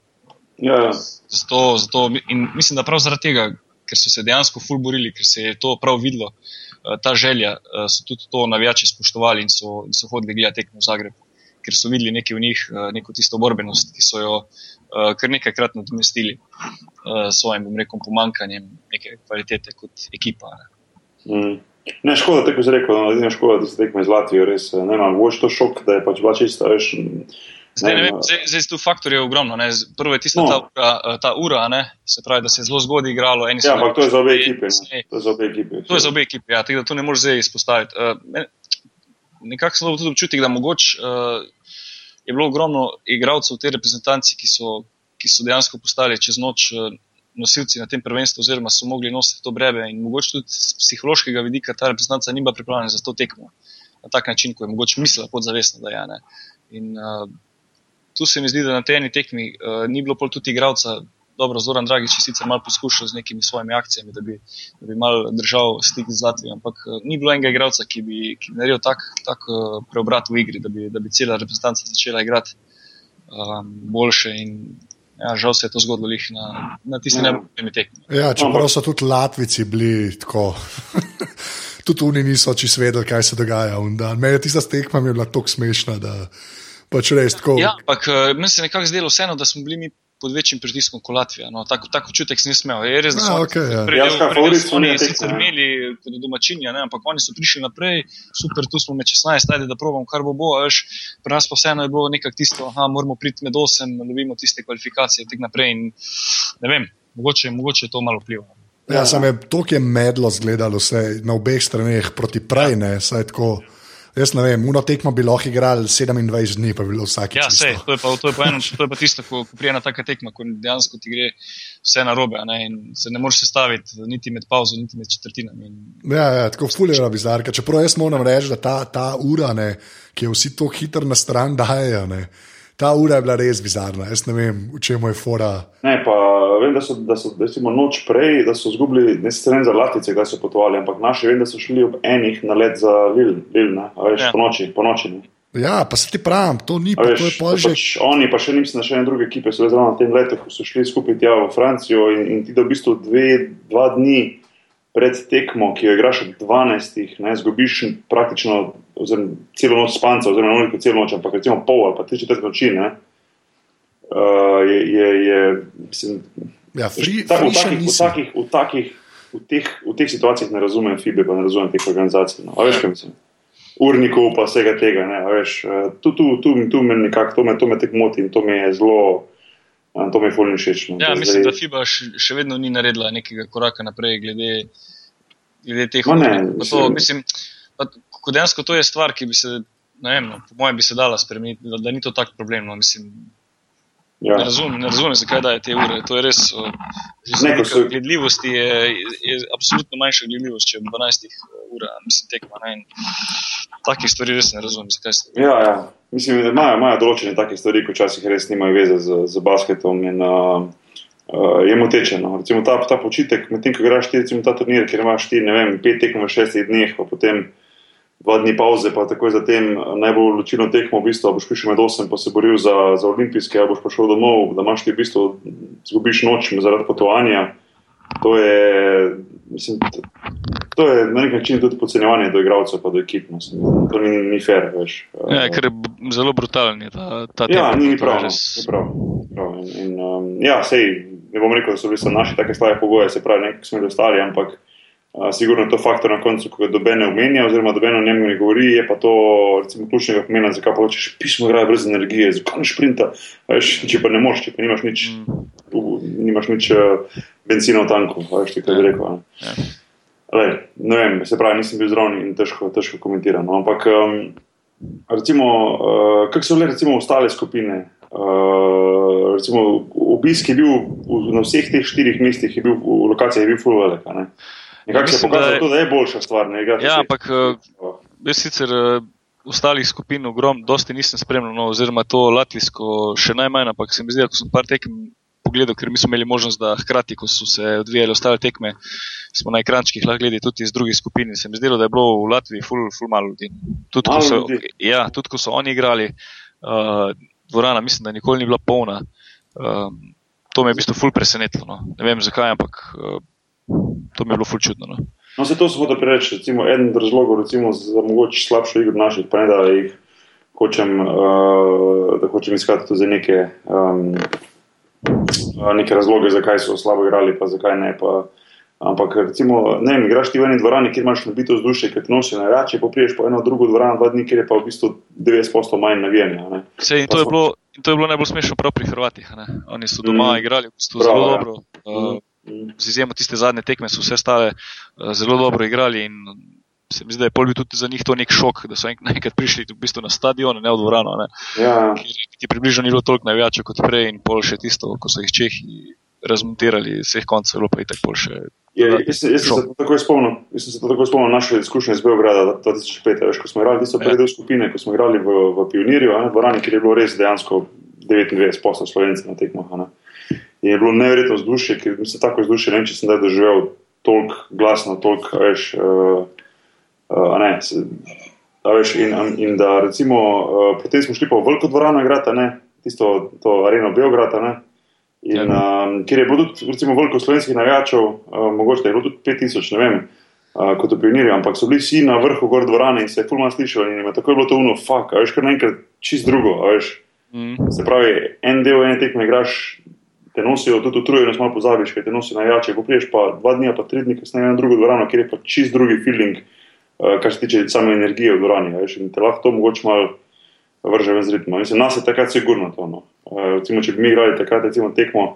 Ja, ja. Zato, zato, in mislim, da prav zaradi tega, ker so se dejansko ful borili, ker se je to prav videlo, eh, ta želja, eh, so tudi to navijači spoštovali in so, in so hodili gledati tekmo v Zagrebu, ker so videli nekaj v njih, eh, neko tisto borbenost, ki so jo eh, kar nekajkrat nadomestili eh, s svojim, bom rekel, pomankanjem neke kvalitete kot ekipa. Mm. Ne, škoda, tako si rekel, no, edina škoda, da si tekmo iz Latvije, res, ne vem, boš to šok, da je pač bila čista, veš. Zdaj, ne vem, zdaj, zdaj tu faktor je ogromno. Ne. Z- Prvo je tista No. ta ura, ta ura ne, se pravi, da se je zelo zgodaj igralo. eni Ja, ampak to je za obe kasneje. Ne. To je za obe ekipe. To je za obe ekipi, ja, tako da to ne moreš zdaj izpostaviti. Uh, nekako sem dobil tudi občutek, da mogoče uh, je bilo ogromno igralcev v tej reprezentanci, ki so, ki so dejansko postali čez noč uh, nosilci na tem prvenstvu, oziroma so mogli nositi to breme. In mogoče tudi z psihološkega vidika ta reprezentanca ni bila pripravljena za to tekmo. na tak način, kot je mogoče mislila podzavestno, da je. Ne. In uh, tu se mi zdi, da na tej eni tekmi uh, ni bilo pol tudi igralca. Dobro, Zoran Dragič je sicer malo poskušal z nekimi svojimi akcijami, da bi, da bi mal držal stik z Latvijo, ampak uh, ni bilo enega igralca, ki bi, ki bi naredil tak, tak uh, preobrat v igri, da bi, da bi cela reprezentanca začela igrati um, boljše. In, ja, žal se je to zgodilo na, na tisti ja. najbolj tekmi. Ja, čeprav so tudi Latvici bili tako. tudi oni niso čisto vedeli, kaj se dogaja. Meni je tista tekma bila tako smešna, da pač res tako. Ja, ampak eh, meni se je nekako zdelo vseeno, da smo bili mi pod večjim pritiskom kot Latvija. No, tako, tako čutek sem imel. Je res, da smo okay, ja. prej, ja, prej, oni sicer imeli kot domačini, ampak oni so prišli naprej, super, tu smo med 16, ajde, da probamo, kar bo bo. Veš, pri nas pa vseeno je bilo nekako tisto, da moramo priti med 8, da dobimo tiste kvalifikacije in tako naprej. In, ne vem, mogoče, mogoče je to malo vplivalo. Ja, ja. samo je to, ki je medlo zgledalo vse na obeh straneh proti prej, ne, saj tako. Jaz ne vem, uno tekmo bi lahko igrali 27 dni, pa bi bilo vsake. Ja, sej, to, je pa, to, je pa eno, to je pa tisto, ko, ko prijena taka tekma, ko dejansko ti gre vse na robe ne, in se ne moreš sestaviti niti med pauzo, niti med četrtinami. Ja, ja, tako fulira bizarka. Čeprav jaz moram reči, da ta, ta ura, ne, ki jo vsi tako hitro na stran dajo, ta ura je bila res bizarna. Jaz ne vem, v čem je fora. Ne, pa vem, da so, da so recimo, noč prej, da so izgubili ne streng za Latvice, da so potovali, ampak naši vem, da so šli ob enih na let za Vilna, veš, ja. po noči. Po noči Ja, pa se ti pravim, to ni pa, veš, to že... pač Oni pa še niso na še ene druge ekipe, so zelo na tem letu, ko so šli skupaj tja v Francijo in, in ti da v bistvu dve, dva dni pred tekmo, ki jo igraš ob 12, ne, zgubiš praktično oziroma, celo noč spanca, oziroma ne celo noč, ampak recimo pol ali pa tri četrt noči. Ne, uh, je, je, je, mislim, ja, free, tak, v, takih, v, takih, v, takih, v, teh, v teh situacijah ne razumem FIBE, pa ne razumem teh organizacij. No. Veš, kaj mislim? Urnikov pa vsega tega. Ne, veš, eh, tu, tu, tu, tu me nekako, to me, to me tek moti in to mi je zelo. To mi je fulno všeč. No. Ja, mislim, da FIBA še vedno ni naredila nekega koraka naprej glede, glede teh odločitev. Dejansko to je stvar, ki bi se, vem, no, po mojem, bi se dala spremeniti, da, da ni to tako problemno. Mislim, Ja. Ne razumem, razum, zakaj daje te ure. To je res. Nekaj so... gledljivosti je, je absolutno manjša gledljivost, če je 12 ur, mislim, tekma. Ne? Takih stvari res ne razumem, zakaj se. Ja, ja. Mislim, da imajo, imajo določene take stvari, ki včasih res nimajo veze z, z basketom. In, uh, uh, je moteče. No. Recimo ta, ta počitek, medtem ko igraš ta turnir, ker imaš 5 tekmo v 6 dneh, pa potem dva dni pauze, pa takoj zatem eh, najbolj ločino tekmo, v bistvu, boš prišel med osem, pa se boril za, za olimpijske, a boš prišel domov, da imaš ti v bistvu, zgubiš noč zaradi potovanja. To je, mislim, to je na nek način tudi podcenjevanje do igralcev, pa do ekip. Mislim, to ni, ni fair, veš. Ja, ker je zelo brutalen ta, ta tema. Ja, ni, ni prav. Res... prav, prav. In, in, um, ja, sej, ne bom rekel, da so bili naši take slabe pogoje, se pravi, nekaj smo bili ostali, ampak. Sigurno je to faktor na koncu, ko ga dobene omenja, oziroma dobene o njem ne govori, je pa to recimo, ključnega pomena, zakaj pa hočeš pismo igrati brez energije, zakaj ne šprinta. Veš, če pa ne moš, če pa nimaš nič, mm. nimaš nič benzina v tanku, veš, kaj bi rekel. Ne? Ja. Lej, ne vem, se pravi, nisem bil zraven in težko, težko komentiram. No. Ampak, um, recimo, uh, kak so bile recimo ostale skupine? Uh, recimo, obisk je bil na vseh teh štirih mestih, je bil v lokacijah, je bil full velik. Nekako se je pokazalo, da, da je boljša stvar. Ne, ja, ampak eh, jaz sicer uh, ostalih skupin ogrom, dosti nisem spremljal, no, oziroma to latvijsko še najmanj, ampak se mi zdi, da sem par tekem pogledal, ker mi smo imeli možnost, da hkrati, ko so se odvijale ostale tekme, smo na ekrančkih lahko gledali tudi iz drugih skupin. Se mi zdi, da je bilo v Latviji ful, ful malo ljudi. Tudi, ko so. Ja, tudi ko so oni igrali, uh, dvorana mislim, da nikoli ni bila polna. Uh, to me je v bistvu ful presenetilo. No. Ne vem zakaj, ampak. Uh, to mi je bilo fulčudno. No, no se to smo da preveč. Recimo, eden od razlogov recimo, za mogoče slabšo igro naših, pa ne da jih hočem, uh, da hočem iskati za neke, um, neke razloge, zakaj so slabo igrali, pa zakaj ne. Pa, Ampak, recimo, ne vem, igraš ti v eni dvorani, kjer imaš nabito vzdušje, ki ti nosi na rače, pa priješ po eno drugo dvorano, dva dni, kjer je pa v bistvu 90% manj navijanja. In to, to je bilo najbolj smešno prav pri Hrvatih. Ne? Oni so doma mm. igrali v bistvu zelo ja. dobro. Uh, z izjemo tiste zadnje tekme, so vse stale uh, zelo dobro igrali. Se mi zdi, da je bil tudi za njih to nek šok, da so enkrat prišli v bistvu na stadion, ne v dvorano. Ja. Ki približno ni bilo toliko navijačev kot prej, in pol še tisto, ko so jih Čehi razmontirali vseh koncev, bilo pa je tako boljše. Je, jaz, jaz, sem se tako spomnil, jaz sem se tako spomnil naše izkušnje iz Beograda 2005, veš, ko smo igrali tisto prve ja. skupine, ko smo igrali v, v Pionirju, v dvorani, kjer je bilo res dejansko 99 poslov slovencev na tekmah. Je bilo neverjetno vzdušje, ker se tako vzdušil, ne vem, če sem da doživel toliko glasno, toliko, veš, uh, uh, ne, se, da veš, in, in da recimo, uh, potem smo šli pa v veliko dvorano igrati, ne, tisto to areno Beograda, ne, in um, kjer je bilo tudi, recimo, veliko slovenskih navijačev, uh, mogoče je bilo tudi 5000, ne vem, uh, kot pionirji, ampak so bili vsi na vrhu gor dvorane in se je fulman slišali in je tako je bilo to uno, fuck, a veš, kar naenkrat čist drugo, a veš. Mm. Se pravi, en del ene tekme igraš te nosijo, tudi utrujenost malo pozabiš, ker te nosijo najjače. Ko priješ pa dva dni, pa tri dni, kasneje na drugo dvorano, kjer je pa čist drugi feeling, uh, kar se tiče same energije v dvorani. Veš, in te lahko to mogoče malo vrže ven z ritma. Mislim, nas je takrat sigurno to. No. Uh, recimo, če bi mi igrali takrat, recimo, tekmo,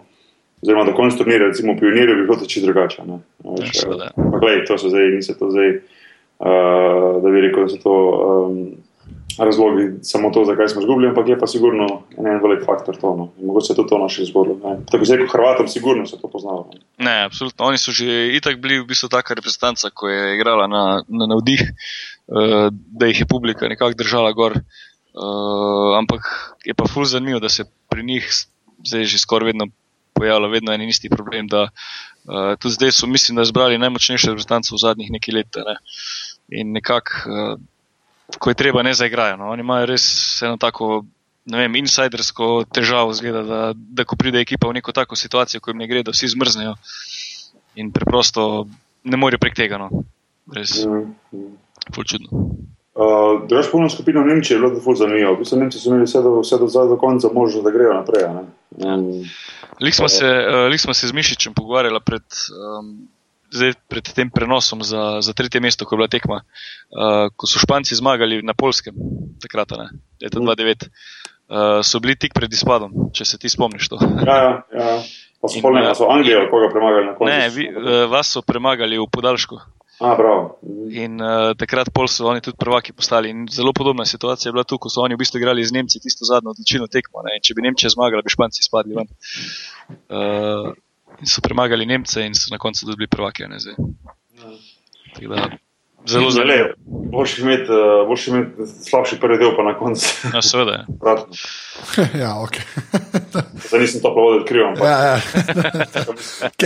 oziroma do konca turnirja, recimo, pionirje, bi bilo to čist drugače. Veš, ja, uh, glej, to so zdaj, niso to zdaj, uh, da bi rekel, da so to. Um, razlogi samo to, zakaj smo izgubili, ampak je pa sigurno en velik faktor to. No. Mogoče se to to naše zgodilo. Tako je kot Hrvatom, sigurno se to poznalo. Ne, ne absolutno. Oni so že itak bili v bistvu taka reprezentanca, ko je igrala na, na navdih, uh, da jih je publika nekako držala gor. Uh, ampak je pa ful zanimivo, da se pri njih zdaj že skoraj vedno pojavlja vedno en isti problem. Da, uh, tudi zdaj so, mislim, da zbrali najmočnejše reprezentance v zadnjih nekaj let. Ne. In nekako. Uh, ko je treba, ne zaigrajo. No. Oni imajo res eno tako, ne vem, insidersko težavo, zgleda, da, da ko pride ekipa v neko tako situacijo, ko jim ne gre, da vsi zmrznejo in preprosto ne morejo prek tega. No. Res. Mm -hmm. Čudno. Uh, Drugač, polno skupino Nemčije je bilo zelo zanimivo. V bistvu Nemci so imeli vse do, vse do, do konca možnost, da grejo naprej. Um, Lik smo se, uh, smo se z Mišičem pogovarjali pred um, zdaj pred tem prenosom za, za tretje mesto, ko je bila tekma, uh, ko so Španci zmagali na Polskem, takrat, ne, leta 2009, uh, so bili tik pred izpadom, če se ti spomniš to. Ja, ja. ja. Pa so polne, so Anglijo, koga premagali na koncu. Ne, vi, uh, vas so premagali v podaljšku. A, in uh, takrat pol so oni tudi prvaki postali. In zelo podobna situacija je bila tu, ko so oni v bistvu igrali z Nemci tisto zadnjo odločilno tekmo. Ne? Če bi Nemčija zmagala, bi Španci izpadli ven. Uh, in so premagali Nemce in so na koncu dobili prvake. Zelo zelo. Boš imeti, uh, boš imeti slabši prvi del, pa na koncu. Ja, seveda. ja, ok. Zdaj nisem to povedal, odkrivam. Ja, ja.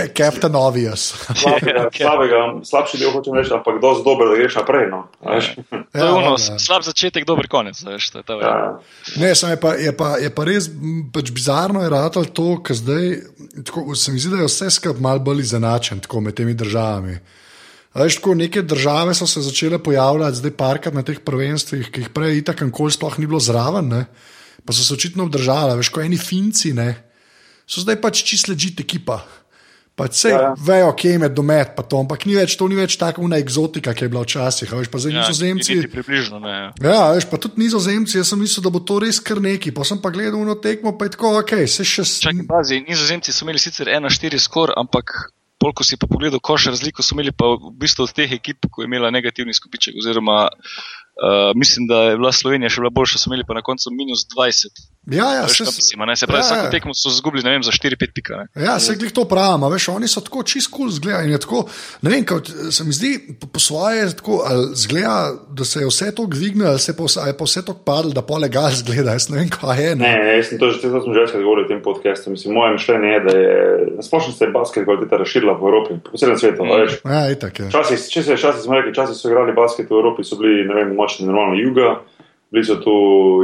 Captain Obvious. Slabega, slabega, slabši del hočem reči, ampak dosti dober, da greš naprej. No. Ja. Ja, ja, ono, slab začetek, dober konec. Veš, to je, ja. ne, je, pa, je, pa, je pa res pač bizarno, je rado to, kar zdaj. Tako, se mi zdi, da je vse skupaj malo bolj izenačen med temi državami. Veš, tako, neke države so se začele pojavljati, zdaj parkati na teh prvenstvih, ki jih prej itak in kol sploh ni bilo zraven, ne? pa so se očitno obdržali. Veš, kot eni finci, ne? so zdaj pač čisto ležite ekipa. Pač vse ja, ja. vejo, kje je med domet, pa to, ampak ni več, to ni več tako una eksotika, ki je bila včasih. Veš, pa zdaj ja, nizozemci. Približno, ne, ja. ja, veš, pa tudi nizozemci, jaz sem mislil, da bo to res kar neki. Pa sem pa gledal na tekmo, pa je tako, ok, se še snim. Nizozemci so imeli sicer 1-4 skor, ampak Pol, ko si pa pogledal, koš razliko so imeli pa v bistvu od teh ekip, ko je imela negativni skupiček, oziroma uh, mislim, da je bila Slovenija še bila boljša, so imeli pa na koncu minus 20. Ja, ja, veš, se, mislim, se pravi, ja, vsako ja. tekmo so zgubili, ne vem, za 4-5 pika. Ne. Ja, se jih to pravi, veš, oni so tako čist kul cool zgledali. Tako, ne vem, kot se mi zdi, po, po svoje tako, zgleda, da se je vse to dvignilo, ali, ali je pa vse to padlo, da pole gas zgleda. Jaz ne vem, kaj je. Ne, ne jaz sem to že, to sem že večkrat govoril o tem podkastu. Mislim, moje mišljenje je, da je nasplošno se je basket kvaliteta razširila po Evropi, po celem svetu. Mm. Ja, itak je. Časih, če se je časih smo rekli, časih so igrali basket v Evropi, so bili, ne vem, močni, normalno juga bili so tu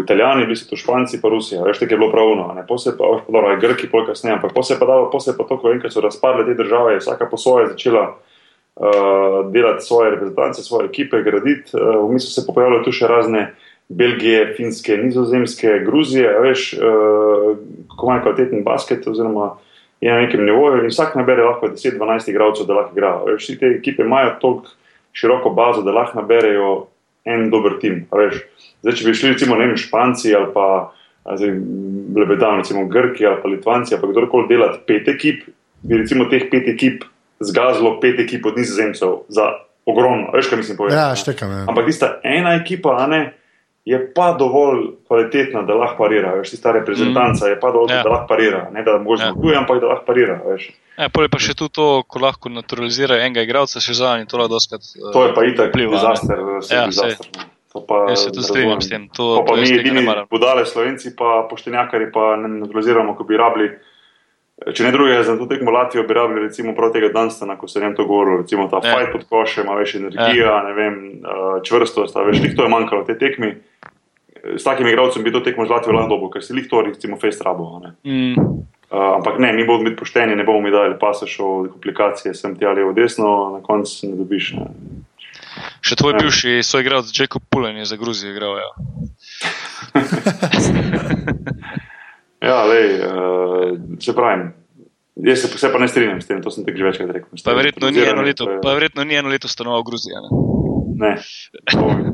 Italijani, bili so tu Španci, pa Rusija, veš, tako je bilo pravno, ne posebej pa, dobro, je Grki, pol kasneje, ampak posebej pa dalo, posebej pa to, ko enkrat so razpadle te države, je vsaka po svoje začela uh, delati svoje reprezentance, svoje ekipe, graditi, uh, v mislu se pojavljajo tu še razne Belgije, Finske, Nizozemske, Gruzije, veš, uh, kako imajo kvaliteten basket, oziroma je na nekem nivoju in vsak nabere lahko 10-12 igralcev, da lahko igra. Veš, te ekipe imajo toliko široko bazo, da lahko naberejo en dober tim. Zdaj, če bi šli recimo ne, Španci ali pa Lebedani, recimo Grki ali pa Litvanci ali pa kdorkoli delati pet ekip, bi recimo teh pet ekip zgazilo pet ekip od nizozemcev za ogromno. Veš, kaj mislim povedati? Ja, štekam. Ja. Ampak tista ena ekipa, a ne. Je pa dovolj kvalitetna, da lahko parira. Veš, ta reprezentanca mm. je pa dovolj, ja. da lahko parira. Ne da možno zmaguje, ja. ampak da lahko parira. Ja, Poleg pa še tu to, ko lahko naturalizira enega igralca, še zadnji to lahko doskrat. Uh, to je pa itak dizaster, vse ja, dizaster. No. Pa, Jaz se tudi strinjam s tem. To, pa, pa mi edini budale slovenci, pa poštenjakari pa ne naturaliziramo, ko bi rabili. Če ne drugega, za to tekmo Latvijo bi rabili recimo prav tega Danstana, ko se je to govorilo, recimo ta ja. fight pod košem, ima več energija, ja. ne vem, uh, čvrstost, veš, to je manjkalo v tej tekmi s takim igralcem bi to tekmo zlati v Landobu, ker si jih to recimo face rabo. Mm. Uh, ampak ne, mi bomo biti pošteni, ne bomo mi dali pasaš o komplikacije, sem ti ali v desno, na koncu ne dobiš. Ne. Še tvoj ja. bivši soigralec Jacob Pulen je za Gruzijo igral. Ja, ja lej, uh, se pravim. Jaz se, se pa ne strinjam s tem, to sem ti že večkrat rekel. Pa verjetno ni eno leto, pa verjetno ni eno leto stanoval v Gruziji. Ne,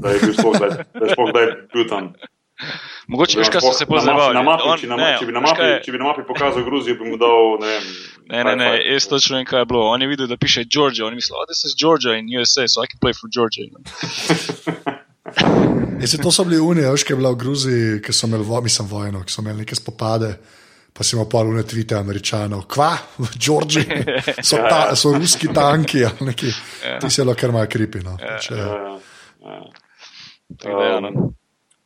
da je bil sploh, da je, da je, sploh, da je bil tam. Mogoče veš, kaj so se pozabili. Če, če bi na mapi, če bi na mapi pokazal Gruzijo, bi mu dal. Ne, vem, ne, ne, ne jaz točno vem, kaj je bilo. On je videl, da piše Georgia. On je mislil, oh, je Georgia in USA, so I can play for Georgia. Jaz, to so bili unije, veš, kaj je bila v Gruziji, ki so imeli, mislim, vojno, ki so imeli neke spopade pa si imel pa vne tvite američanov, kva, v Džordži, so, ta, so ruski tanki, neki, ti se lahko malo kripi. No. Ja. Če, ja, ja. um,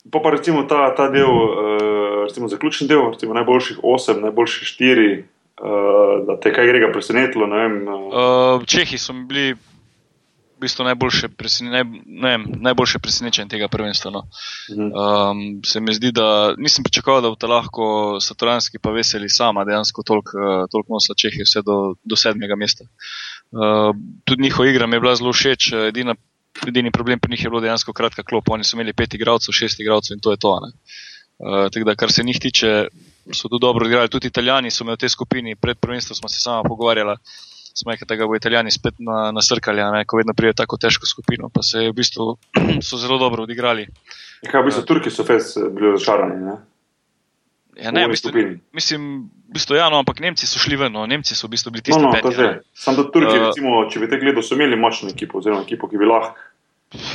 pa, pa recimo ta, ta del, uh, recimo zaključni del, recimo najboljših osem, najboljših štiri, uh, da te kaj grega presenetilo. Uh, Čehi so bili v bistvu najboljše, presene, naj, ne, najboljše presenečenje tega prvenstva. No. Um, se mi zdi, da nisem pričakoval, da bodo lahko Saturanski pa veseli sama, dejansko toliko tolk nosla Čehi, vse do, do sedmega mesta. Uh, tudi njihova igra mi je bila zelo všeč, edina, edini problem pri njih je bilo dejansko kratka klop. Oni so imeli pet igralcev, šest igralcev in to je to. Uh, da, kar se njih tiče, so tu dobro igrali. Tudi italijani so me v tej skupini, pred prvenstvom smo se sama pogovarjali smo rekli, da ga bo Italijani spet na, nasrkali, ne, ko vedno pride tako težko skupino, pa se v bistvu so zelo dobro odigrali. Ja, kaj, v bistvu Turki so fez bili razočarani. Ja, ne, v bistvu, mislim, v bistvu, ja, no, ampak Nemci so šli ven, no, Nemci so v bistvu bili tisti, ki so bili. Sam da Turki, uh, recimo, če bi te gledal, so imeli močno ekipo, oziroma ekipo, ki bi lahko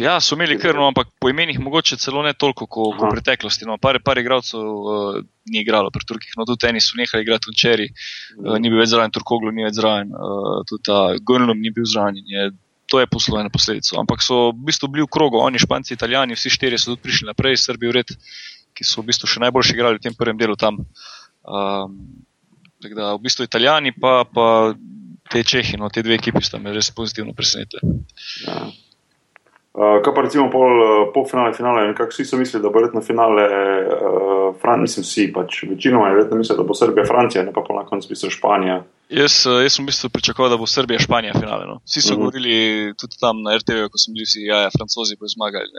Ja, so imeli krno, ampak po imenih mogoče celo ne toliko kot v preteklosti. No, par, par igralcev uh, ni igralo pri Turkih, no tudi eni so nehali igrati v Čeri, uh, ni bil več zraven, Turkoglu ni več zraven, uh, tudi ta Gunlom ni bil zraven. Je, to je poslovno posledico. Ampak so v bistvu bili v krogu, oni, Španci, Italijani, vsi štirje so tudi prišli naprej, Srbi, Ured, ki so v bistvu še najboljši igrali v tem prvem delu tam. Um, tako da v bistvu Italijani pa, pa te Čehi, no te dve ekipi sta me res pozitivno presenetili. Ja. Uh, kaj pa recimo pol, uh, pol finale, finale, nekako vsi so mislili, da bo verjetno finale, uh, Fran, mislim, vsi pač večinoma je verjetno mislili, da bo Srbija, Francija, ne pa pa na koncu misli Španija. Jaz, jaz sem v bistvu pričakoval, da bo Srbija, Španija finale. No. Vsi so uh mhm. -huh. govorili tudi tam na RTV, ko smo bili vsi, ja, ja francozi bo zmagali.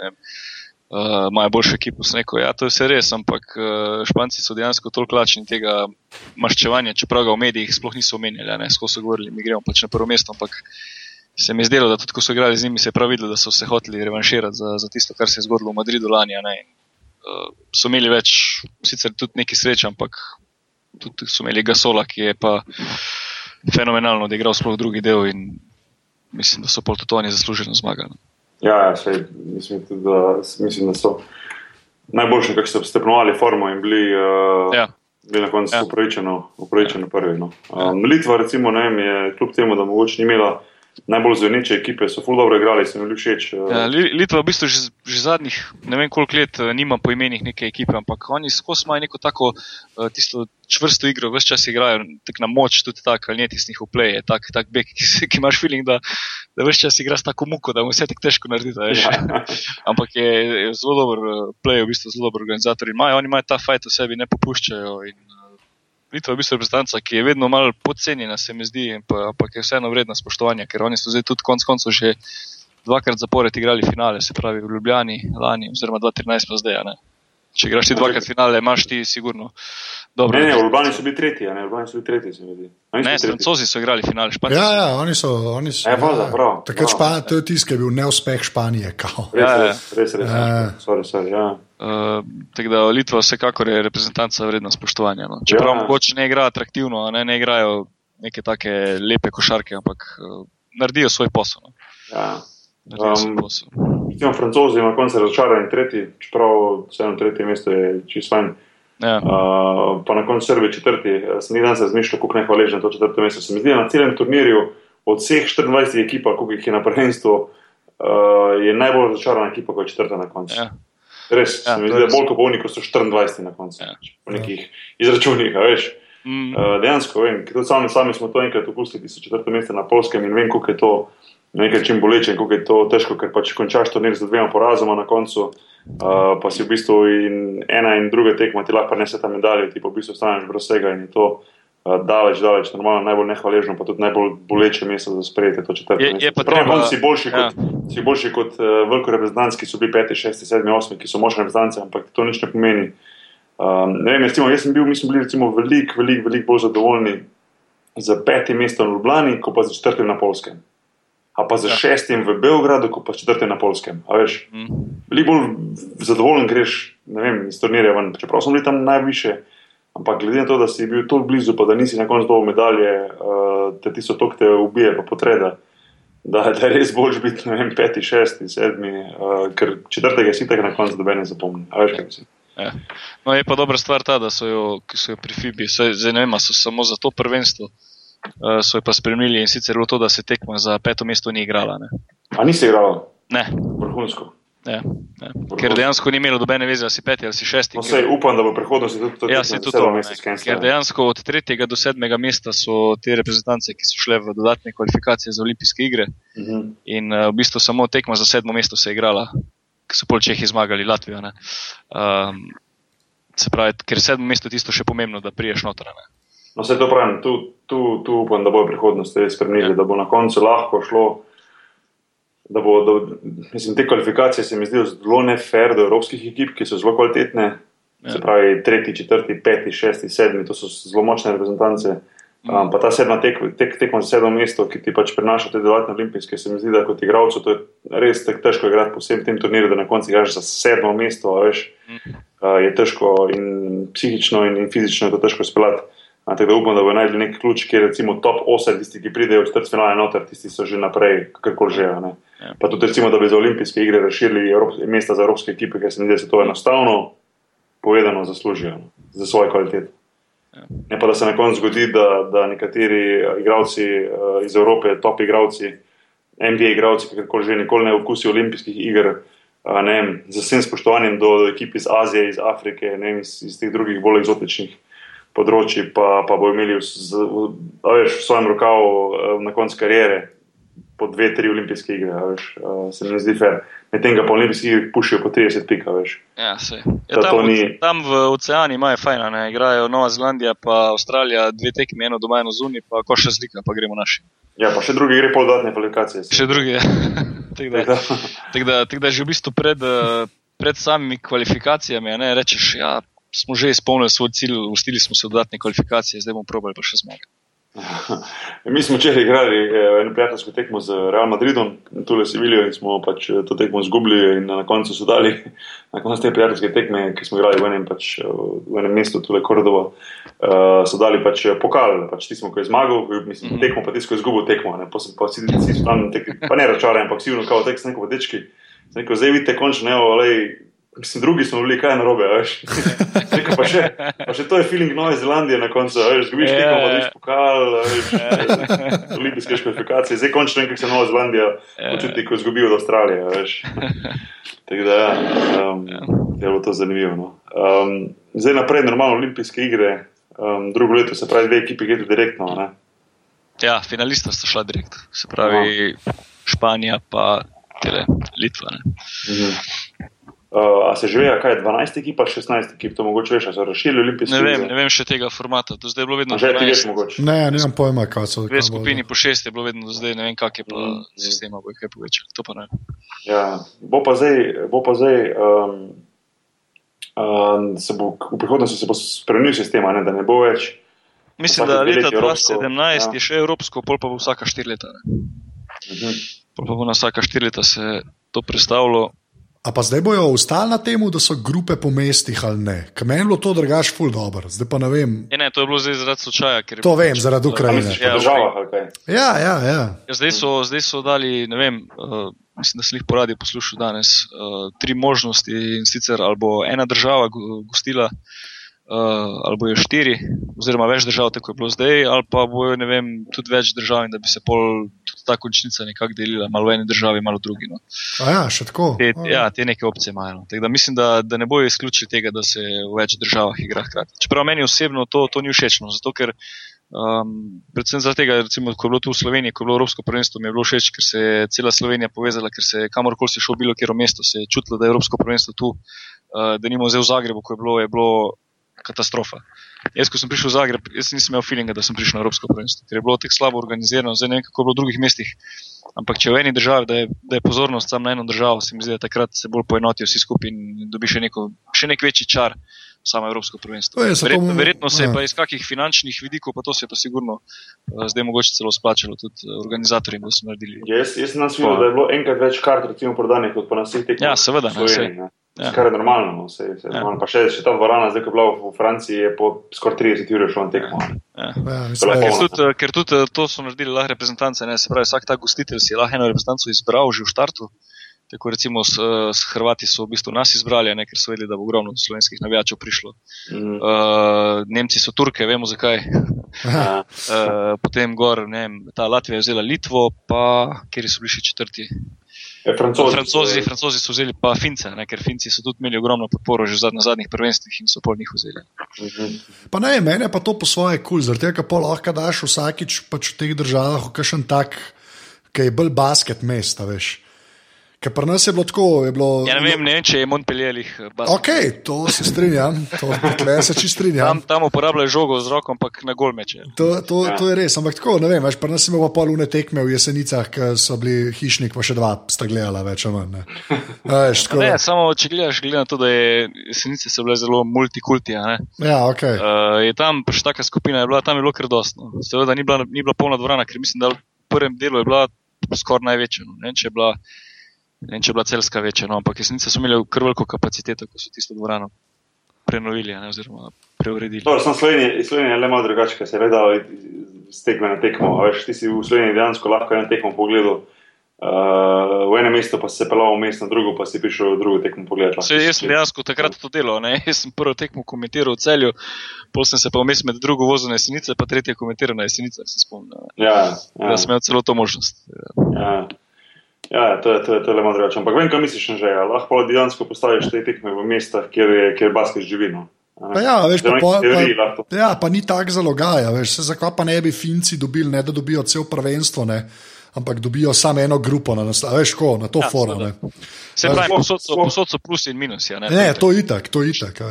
Imajo uh, boljšo ekipo, sem rekel, ja, to je vse res, ampak uh, Španci so dejansko toliko lačni tega maščevanja, čeprav ga v medijih sploh niso omenjali, skozi so govorili, mi gremo pač na prvo mesto, ampak se mi je zdelo, da tudi ko so igrali z njimi, se je prav videlo, da so se hoteli revanširati za, za tisto, kar se je zgodilo v Madridu lani. In, uh, so imeli več, sicer tudi neki sreče, ampak tudi so imeli Gasola, ki je pa fenomenalno odigral sploh drugi del in mislim, da so pol tudi oni zasluženo zmagali. Ja, ja sej, mislim, tudi, da, mislim, da so najboljši, kako so stepnovali formo in bili. Uh, ja. Bili na koncu ja. upravičeni ja. prvi. No. Um, Litva, recimo, ne, je kljub temu, da mogoče ni imela najbolj zveneče ekipe, so ful dobro igrali, se mi je všeč. Eh. Ja, Litva v bistvu že, že zadnjih ne vem koliko let eh, nima po imenih neke ekipe, ampak oni skozi imajo neko tako eh, tisto čvrsto igro, vse čas igrajo tak na moč, tudi tako ali ne tistih upleje, tak, tak bek, ki, ki imaš feeling, da, da vse čas igraš tako muko, da mu vse tako težko naredi. Ja. ampak je, je zelo dober play, v bistvu zelo dober organizator in imajo, oni imajo ta fajt v sebi, ne popuščajo. In, Litva je v bistvu reprezentanca, ki je vedno malo podcenjena, se mi zdi, ampak je vseeno vredna spoštovanja, ker oni so zdaj tudi konec koncev že dvakrat zapored igrali finale, se pravi v Ljubljani lani, oziroma 2013 pa zdaj. Ne? Če greš ti dvakrat finale, imaš ti sigurno. Dobro, ne, ne, Ljubljani so bili tretji, ne, Ljubljani so bili tretji, se mi zdi. Ne, francozi so igrali finale, španci. Ja, ja, oni so. Oni so e, voda, ja, prav. Takrat špa, to je tisti, ki je bil neuspeh Španije. Res, ja, ja. res, res, res. Ja. Sorry, sorry, ja. Uh, tako da Litva vsekakor je reprezentanca vredna spoštovanja. No. Čeprav ja. mogoče ne igrajo atraktivno, ne, ne igrajo neke take lepe košarke, ampak uh, naredijo svoj posel. No. Ja. Um, Recimo, francozi na koncu razočarani, tretji, čeprav vseeno tretje mesto je čisto fajn. Ja. Uh, pa na koncu Srbije četrti, sem nekaj danes razmišljal, kako nehvaležen to četrto mesto. Se mi zdi, na celem turnirju od vseh 24 ekip, koliko jih je na prvenstvu, uh, je najbolj razočarana ekipa, ko je četrta na koncu. Ja. Res, ja, se mi zdi, da je bolj kot bolni, ko so 24 na koncu. Ja. Po nekih izračunih, veš. Mm. Uh, dejansko, vem, tudi sami, sami smo to enkrat opustili, so četrto mesto na polskem in vem, koliko je to nekaj čim boleče, koliko je to težko, ker pač končaš nekaj z dvema porazoma na koncu. Uh, pa si v bistvu in ena in druga tekma, ti lahko prenese ta medalje, ti pa v bistvu ostaneš brez vsega in je to uh, daleč, daleč, normalno, najbolj nehvaležno, pa tudi najbolj boleče mesto za sprejetje to četrto. Je, je pa treba, si boljši ja. kot, si boljši kot uh, veliko reprezentantski, ki so bili peti, šesti, sedmi, osmi, ki so močni reprezentanci, ampak to nič ne pomeni. Um, ne vem, recimo, jaz sem bil, mi smo bili veliko, veliko, veliko velik bolj zadovoljni z petim mestom v Ljubljani, kot pa z četrtim na Polskem a pa za ja. šestim v Beogradu, ko pa četrti na Polskem. Mm. Veliko bolj zadovoljen greš, ne vem, iz turnirja ven, čeprav smo bili tam najviše. Ampak glede na to, da si bil tako blizu, pa da nisi na koncu dobil medalje, uh, te ti so tok te ubije, pa potreda. Da, da je res bolj biti, ne vem, peti, šesti, sedmi, uh, ker četrtega si tega na koncu dobene zapomni. Ja. No, je pa dobra stvar ta, da so jo, so jo pri FIBI, zdaj ne vem, so samo za to prvenstvo. Uh, so jo pa spremljali in sicer to, da se tekma za peto mesto ni igrala. Ne. A nisi igrala? Ne. Vrhunsko. Ja, ja. Ker dejansko ni imelo nobene veze, ali si peti ali si šesti. No, sej, upam, da bo prihodnost tudi to. Ja, se tudi to. Ker dejansko od tretjega do sedmega mesta so te reprezentance, ki so šle v dodatne kvalifikacije za olimpijske igre. Uh mhm. -huh. In uh, v bistvu samo tekma za sedmo mesto se je igrala, ker so polčehi zmagali Latvijo. Um, se pravi, ker je sedmo mesto tisto še pomembno, da priješ notranje. No, vse to pravim, tu, tu, tu upam, da bo prihodnost res spremenila, ja. da bo na koncu lahko šlo. Da bo, da, mislim, te kvalifikacije se mi zdijo zelo nefer do evropskih ekip, ki so zelo kvalitetne. Ja. Se pravi, tretji, četrti, peti, šesti, sedmi, to so zelo močne reprezentance. Ja. Um, pa ta sedma tekma tek, tek za sedmo mesto, ki ti pač prinaša te dodatne olimpijske, se mi zdi, da kot igralcu to je res tako težko igrati po vsem tem turnirju, da na koncu igraš za sedmo mesto, veš, mm. uh, je težko in psihično in, in fizično je to težko speljati. Tako da upam, da bo najdel nek ključ, ki je recimo top 8, tisti, ki pridejo v četrt finale noter, tisti so že naprej, kakorkoli že. Ne. Ja. Pa tudi recimo, da bi za olimpijske igre razširili mesta za evropske ekipe, ker se mi zdi, da se to enostavno povedano zaslužijo za svoje kvalitete. Ja. Ne pa da se na koncu zgodi, da, da nekateri igravci uh, iz Evrope, top igravci, NBA igravci, kakorkoli že nikoli ne okusijo olimpijskih iger. Uh, ne, z vsem spoštovanjem do, do ekip iz Azije, iz Afrike, ne, iz, iz teh drugih bolj eksotičnih področji, pa, pa bo imeli v, veš, v svojem rokavu eh, na koncu karijere po dve, tri olimpijske igre. Veš, uh, se mi zdi fair. Medtem pa olimpijski igri pušijo po 30 pika. Ja, ja, tam, ni... tam v oceani imajo fajn, ne igrajo Nova Zelandija, pa Avstralija, dve tekme, eno doma, eno zunaj, pa ko še zlika, pa gremo naši. Ja, pa še drugi gre pol dodatne kvalifikacije. Še drugi, ja. tako da, tak da, tak da že v bistvu pred, eh, pred samimi kvalifikacijami, ne rečeš, ja, smo že izpolnili svoj cilj, ustili smo se v dodatne kvalifikacije, zdaj bomo probali pa še zmagati. Mi smo včeraj igrali eh, eno prijateljsko tekmo z Real Madridom, tu le Sevilijo in smo pač eh, to tekmo izgubili in na koncu so dali, na koncu te prijateljske tekme, ki smo igrali v enem, pač, eh, v enem mestu, tu le Kordovo, so dali pač pokal, pač ti smo, ko je zmagal, mislim, mhm. tekmo pa tisto, ko je izgubil tekmo, ne, pa sem pa si, si, si tam, tek, pa ne račaraj, ampak si vno, kao tek s neko dečki, zdaj vidite končno, ne, olej, Mislim, drugi smo bili kaj narobe, veš. Rekel, pa, še, pa še to je feeling Nove Zelandije na koncu, veš, zgubiš yeah. tekmo, pa veš pokal, veš, yeah. olimpijske kvalifikacije. Zdaj končno kako se Nova Zelandija yeah. počuti, ko izgubi od Avstralije, veš. Tako da, ja, um, je bilo to zanimivo. No. Um, zdaj naprej, normalno olimpijske igre, um, drugo leto se pravi, dve ekipi gredo direktno, ne? Ja, finalista sta šla direkt, se pravi no. Španija pa tele, Litva, ne. Mhm. Uh, a se že ve, kaj je 12 ekip, pa 16 ekip, to mogoče veš, so razširili olimpijske igre? Ne vem, ne vem še tega formata, do zdaj je bilo vedno že ti veš mogoče. Ne, nimam pojma, kaj so. Dve skupini po šest je bilo vedno do zdaj, ne vem, kak je pa mm. sistema, bo jih kaj povečal, to pa ne. Ja, bo pa zdaj, bo pa zdaj um, um, se bo v prihodnosti se bo spremenil sistema, ne, da ne bo več. Mislim, da leta 2017 ja. je še evropsko, pol pa bo vsaka štiri leta. Uh -huh. Pol pa bo na vsaka štiri leta se to predstavilo. A pa zdaj bojo ostali na tem, da so grupe po mestih ali ne? Ker meni je bilo to drugač, ful dobro. Zdaj pa ne vem. Je, ne, to je bilo zdaj zaradi slučaja. To vem, zaradi Ukrajine. Ja, ja, ja, ja. ja zdaj, so, zdaj so dali, ne vem, uh, mislim, da sem jih poradil poslušal danes, uh, tri možnosti in sicer ali bo ena država gostila, uh, ali bo je štiri, oziroma več držav, tako je bilo zdaj, ali pa bo je vem, tudi več držav in da bi se pol ta končnica nekako delila, malo v eni državi, malo v drugi. No. Ja, še tako. Te, ja, te neke opcije imajo. No. Da mislim, da, da ne bojo izključili tega, da se v več državah igra hkrati. Čeprav meni osebno to, to ni všečno, zato ker. Um, predvsem zato, recimo, ko je bilo tu v Sloveniji, ko je bilo Evropsko prvenstvo, mi je bilo všeč, ker se je cela Slovenija povezala, ker se je kamorkoli si šel, bilo kjer v mestu, se je čutilo, da je Evropsko prvenstvo tu, uh, da nimo zdaj v Zagrebu, ko je bilo, je bilo katastrofa. Jaz, ko sem prišel v Zagreb, jaz nisem imel feelinga, da sem prišel na Evropsko prvenstvo, ker je bilo tako slabo organizirano, zdaj ne vem, kako je bilo v drugih mestih. Ampak če v eni državi, da je, da je pozornost samo na eno državo, se mi zdi, da takrat se bolj poenotijo vsi skupaj in dobi še, neko, še nek večji čar samo Evropsko prvenstvo. Je, verjetno, verjetno se je ja. pa iz kakih finančnih vidikov, pa to se je pa sigurno uh, zdaj mogoče celo splačalo tudi uh, organizatorjem, da so naredili. Jaz, jaz sem nas videl, da je bilo enkrat več kart, recimo, prodanih kot pa na vseh tekmah. Ja, seveda, Sloveniji. Ja. Kar je normalno, no, se, se ja. normalno. Pa še, še ta dvorana, zdaj, ko je bila v Franciji, je po skoraj 30 ur šlo na tekmo. Ja. Ja, ker, tudi, ker tudi to so naredili lahko reprezentance, ne, se pravi, vsak ta gostitelj si je lahko eno reprezentanco izbral že v štartu. Tako recimo s, s Hrvati so v bistvu nas izbrali, ne, ker so vedeli, da bo ogromno slovenskih navijačev prišlo. Mm. Uh, Nemci so Turke, vemo zakaj. uh, potem gor, ne ta Latvija je vzela Litvo, pa kjer so bili še četrti. Je, francozi, francozi, francozi so vzeli pa Fince, ne, ker Finci so tudi imeli ogromno podporo že na zadnjih prvenstvih in so pol njih vzeli. Mhm. Pa ne, meni je pa to po svoje kul, cool, zaradi tega, ker lahko daš vsakič pač v teh državah v kakšen tak, ki je bolj basket mesta, veš. Ker pri nas je bilo tako. Je bilo, ja, ne, vem, ne vem, če je Montpellier basketball. Ok, to se strinjam, to se čist strinjam. Tam, tam uporabljajo žogo z roko, ampak na gol meče. To, to, ja. to je res, ampak tako, ne vem, veš, pri nas imamo pol une tekme v jesenicah, ki so bili hišnik, pa še dva sta gledala več ali manj. Ne. Veš, ne, samo če gledaš, gleda na to, da je jesenice so bile zelo multikulti. Ja, ok. Uh, je tam pač taka skupina, je bila tam je bilo kar dosto. No. Seveda ni bila, ni bila polna dvorana, ker mislim, da v prvem delu je bila skoraj največja. No. Ne, Ne vem, če je bila celska večja, no, ampak resnice so imeli kar veliko kapaciteto, ko so tisto dvorano prenovili ne, oziroma preuredili. Dobro, sem Slovenija, Slovenija je le malo drugače, ker se je vedela iz tekme na tekmo. Veš, ti si v Sloveniji dejansko lahko eno tekmo pogledal. Uh, v enem mestu pa si se pelal v mestu, na drugo pa si prišel v drugo tekmo pogledati. Se, jaz sem dejansko takrat to delal. Ne? Jaz sem prvo tekmo komentiral v celju, potem sem se pa vmes med drugo vozil na jesenice, pa tretje komentiral na jesenice, se spomnim. Ja, ja. Da sem imel celo to možnost. Ja. Ja, to je, to je, to je le malo drugače. Ampak vem, kaj misliš, že je. Lahko pa dejansko postaviš te tekme v mestah, kjer, je, kjer basket živi. No. Pa ja, veš, pa, pa, pa, ja, pa ni tako zalogaja. Veš, se zakaj pa ne bi Finci dobili, ne da dobijo cel prvenstvo, ne, ampak dobijo samo eno grupo na, veš, ko, na to ja, forum. Se pravi, posod so, posod so plusi in minusi. Ja, ne, ne to je itak, to je itak.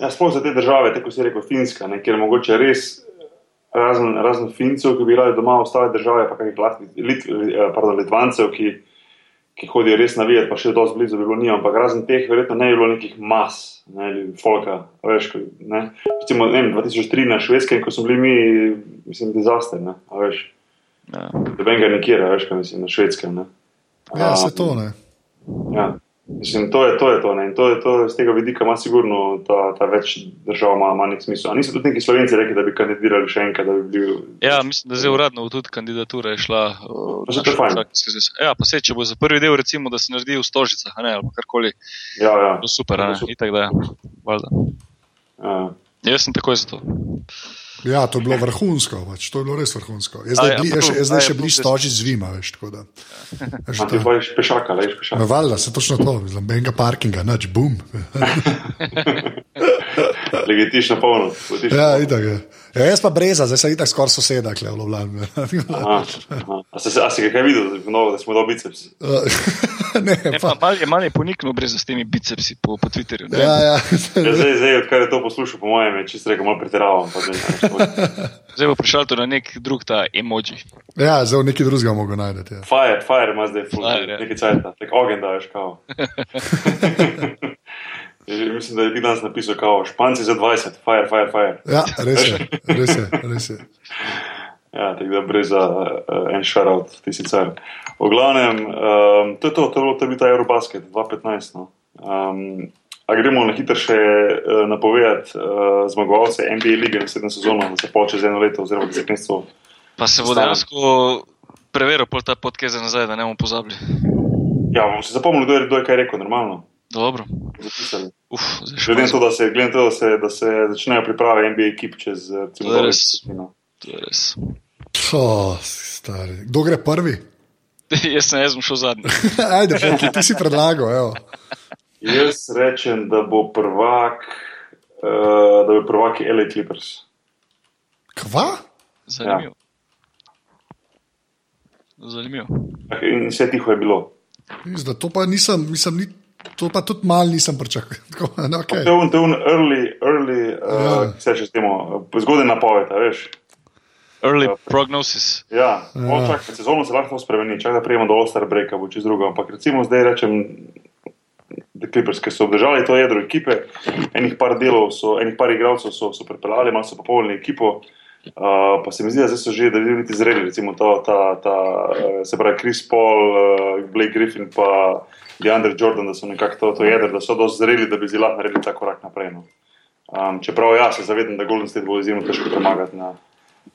Ja, Sploh za te države, tako si rekel, Finska, ne, kjer mogoče res razen, razen Fincev, ki bi radi doma ostale države, pa kakih Lit, eh, Litvancev, ki, ki hodijo res navijati, pa še dosti blizu bi bilo njim, ampak razen teh, verjetno ne bi bilo nekih mas, ne, folka, veš, ne. Recimo, ne vem, 2003 na švedskem, ko smo bili mi, mislim, dizaster, ne, veš. Ja. Doben ga nikjer, veš, kaj mislim, na švedskem, ne. Ja, se to ne. Ja. Mislim, to je to. Je to, in to je to, z tega vidika ima sigurno ta, ta več držav, ima, ima nek smisel. Ali niso tudi neki slovenci rekli, da bi kandidirali še enkrat? Bi bil... Ja, mislim, da zdaj uradno tudi kandidatura je šla. Že to je fajn. Ja, pa se, če bo za prvi del, recimo, da se naredi v Stožicah, ne, ali karkoli. Ja, ja. To super, ne, itak da je. Ja. Jaz sem takoj za to. Ja, to je bilo vrhunsko, pač. to je bilo res vrhunsko. Je zdaj, ja, bli, je še, je zdaj je še bliž stoži zvima, veš. Da, že ti boš pešaka, veš, pešaka. No, valjda, se točno to, zamenjega parkinga, noč, bum. Legitično polno. Ja, itak je. Ja, jaz pa breza, zdaj se itak skoraj soseda, kle v Ljubljani. A si, a si kaj videl, novo, da smo dal biceps? ne, ne, pa. Mal je, mal je poniknil breza s temi bicepsi po, po Twitterju. Ja, ja. ja, zdaj, zdaj, odkar je to poslušal, po mojem, je čisto rekel, malo pretiravam. Zdaj bo prišel to na nek drug ta emoji. Ja, zdaj nekaj drugega mogo najdete. Ja. Fire, fire ima zdaj fire, ja. nekaj cajta, tak ogen daješ kao. Mislim, da je bil danes napisal, kao španci za 20, fire, fire, fire. Ja, res je, res je. Res je. Ja, tako da brez za uh, en šarout, ti si car. V glavnem, um, to je to, to je bilo, to je bil ta Eurobasket 2015. No. Um, a gremo na hitro še uh, napovedati uh, zmagovalce NBA lige na sedem sezono, da se poče z eno leto oziroma deset mesecev. Pa se bo dejansko preveril pol ta podkeze nazaj, da ne bomo pozabili. Ja, bom se zapomnil, kdo je, kdo je kaj rekel, normalno. Dobro. Zapisali. Uf, zdaj Glede to, da se, glede to, da se, da se začnejo priprave NBA ekip čez eh, recimo, To je dobro res. skupino. To je res. Oh, stari. Kdo gre prvi? jaz sem, jaz sem šel zadnji. Ajde, Franki, ti si predlagal. Evo. Jaz rečem, da bo prvak, uh, da bo prvaki LA Clippers. Kva? Zanimivo. Zanimivo. Tak, In vse tiho je bilo. Mislim, da to pa nisem, mislim, ni, to pa tudi mal nisem pričakoval. No, okay. To je un, to je un early, early uh, Ja. ja. se še s temo, zgodaj napoved, a veš. Early prognosis. Ja, Ja. čak, sezono se lahko spremeni, čak da prijemo do Ostar Breaka, bo čez drugo. Ampak recimo zdaj rečem, da Clippers, ki so obdržali to jedro ekipe, enih par delov, so, enih par igralcev so, so pripeljali, malo so popolnili ekipo. Uh, pa se mi zdi, da so že da bi bili zreli, recimo ta, ta, ta eh, se pravi Chris Paul, uh, Blake Griffin pa DeAndre Jordan, da so nekako to, to jedro, da so dosti zreli, da bi zdaj lahko naredili ta korak naprej. No. Um, čeprav jaz se zavedam, da Golden State bo izjemno težko premagati na,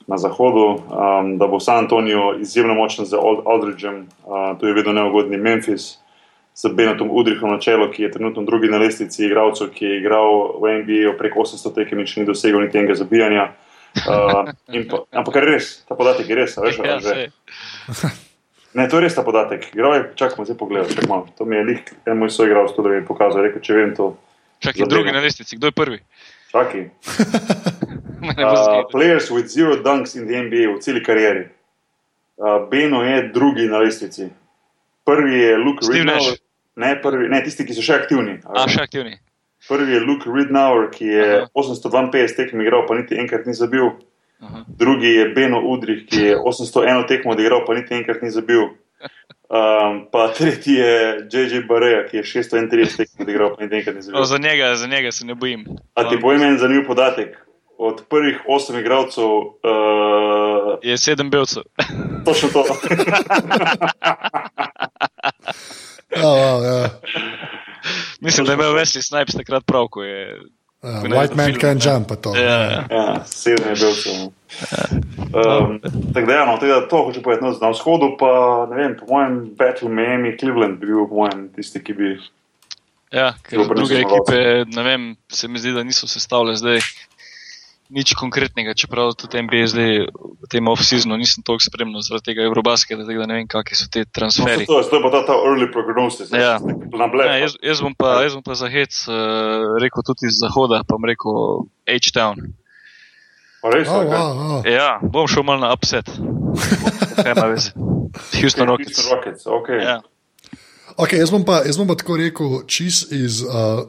na zahodu, um, da bo San Antonijo izjemno močen z Ald- Aldridgeom, uh, tu je vedno neugodni Memphis, z Benotom Udrihom na čelu, ki je trenutno drugi na lestvici igralcev, ki je igral v NBA prek 800 tekem in še ni dosegel niti enega zabijanja. Uh, pa, ampak je res, ta podatek je res, veš, Ja, že. Ne, to je res ta podatek. Igral je, čakamo, zdaj pogledaj, čakaj malo. To mi je lik, en moj soigralec, to da mi je pokazal, rekel, če vem to. Čakaj, Zadeva. drugi na lestvici, kdo je prvi? Čakaj. Uh, players with zero dunks in the NBA v celi karieri. Uh, Beno je drugi na lestvici. Prvi je Luke Ridnour. Ne, prvi, ne, tisti, ki so še aktivni. A, še aktivni. Prvi je Luke Ridnour, ki je Aha. 852 tekem igral, pa niti enkrat ni zabil. Aha. Drugi je Beno Udrih, ki je 801 tekmo odigral, pa niti enkrat ni zabil. Um, pa tretji je JJ Bareja, ki je 631 tekmo odigral, pa niti enkrat ni O, zabil. za, njega, za njega se ne bojim. A ti povem en zanimiv podatek. Od prvih osem igralcev uh, Je sedem belcev. Točno to. Ja, ja, ja. Mislim, da je imel Wesley Snipes takrat prav, ko je. Ne White man film, can ja. jump, pa to. Ja, ja. ja, sedem je bil sem. Um, tako da, ja, no, tako da to hoče povedati. No, na vzhodu pa, ne vem, po mojem, Battle Miami, Cleveland bi bil, po mojem, tisti, ki bi. Ja, ker druge ekipe, ne vem, se mi zdi, da niso sestavljene zdaj nič konkretnega, čeprav tudi NBA zdaj v tem off-seasonu nisem toliko spremljal zaradi tega Eurobasketa, tako da ne vem, kakšni so te No, transferi. to, je- to je pa ta, ta early prognosis. Ja. Na blef. Ja, jaz, jaz, bom pa, jaz bom pa za hec uh, rekel tudi iz zahoda, pa bom rekel H-Town. Res, Oh, okay. wow, wow. Ja, bom šel mal na upset. Houston Rockets. Houston Rockets, okay. Ja. Okay, jaz, bom pa, jaz bom pa tako rekel, čist iz uh,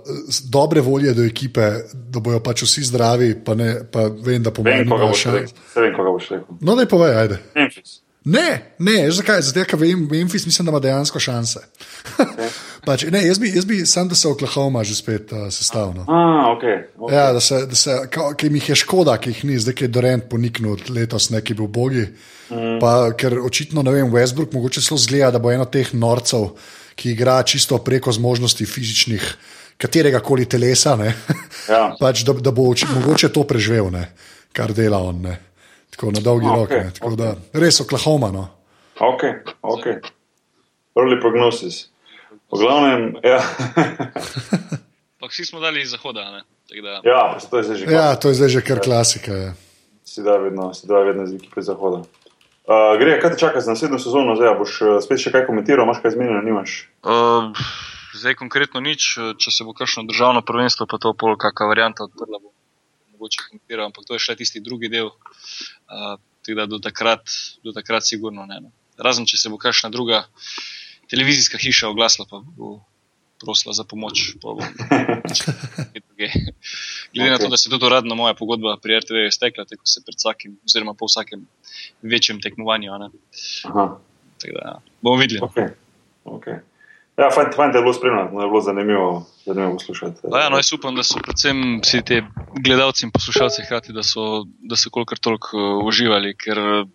dobre volje do ekipe, da bojo pač vsi zdravi, pa, ne, pa vem, da po Vem, mojem koga imajo boš šans. rekel. Se vem, koga boš rekel. No, da je povej, ajde. Memphis. Ne, ne, zakaj? Zato, ker vem, Memphis mislim, da ima dejansko šanse. pač, ne, jaz bi, jaz bi sam, da se Oklahoma že spet uh, sestavil. Ah, ok. okay. Ja, da se, da se, ki jim je škoda, ki jih ni, zdaj je Dorent poniknil letos, neki bil bogi. Mm. Pa, ker očitno, ne vem, Westbrook mogoče celo zgleda, da bo eno teh norcev, ki igra čisto preko zmožnosti fizičnih, katerega koli telesa, ne, Ja. pač, da, da bo mogoče to preživel, ne, kar dela on. Ne. Tako na dolgi Ah, rok. ne, tako da, res Oklahoma. No. Ok, ok. Early prognosis. V glavnem, ja. Pa vsi smo dali iz zahoda, Da, ja, to je zdaj že. Ja, to je zdaj že kar klasika. Ja. Si da vedno, si da vedno z ekipe zahoda. Uh, gre, kaj te čaka za naslednjo sezono? Zdaj, boš uh, spet še kaj komentiral, imaš kaj zmenjeno, nimaš? Uh, zdaj konkretno nič, če se bo kakšno državno prvenstvo, pa to pol kakšna varianta odprla, bo mogoče komentiral, ampak to je še tisti drugi del. Uh, tako da do takrat, do takrat sigurno ne. No. Razen če se bo kakšna druga televizijska hiša oglasila, pa bo prosila za pomoč. Glede na to, da se tudi uradno moja pogodba pri RTV iztekla, tako se pred vsakim, oziroma po vsakem večjem tekmovanju. da ja, bomo videli. ok. okay. Ja, fajn, fajn te je bilo spremljati, je bilo zanimivo, zanimivo poslušati. Pa Ja, no, jaz upam, da so predvsem vsi ti gledalci in poslušalci hkrati, da so, da so kolikor toliko uh, uživali, ker uh,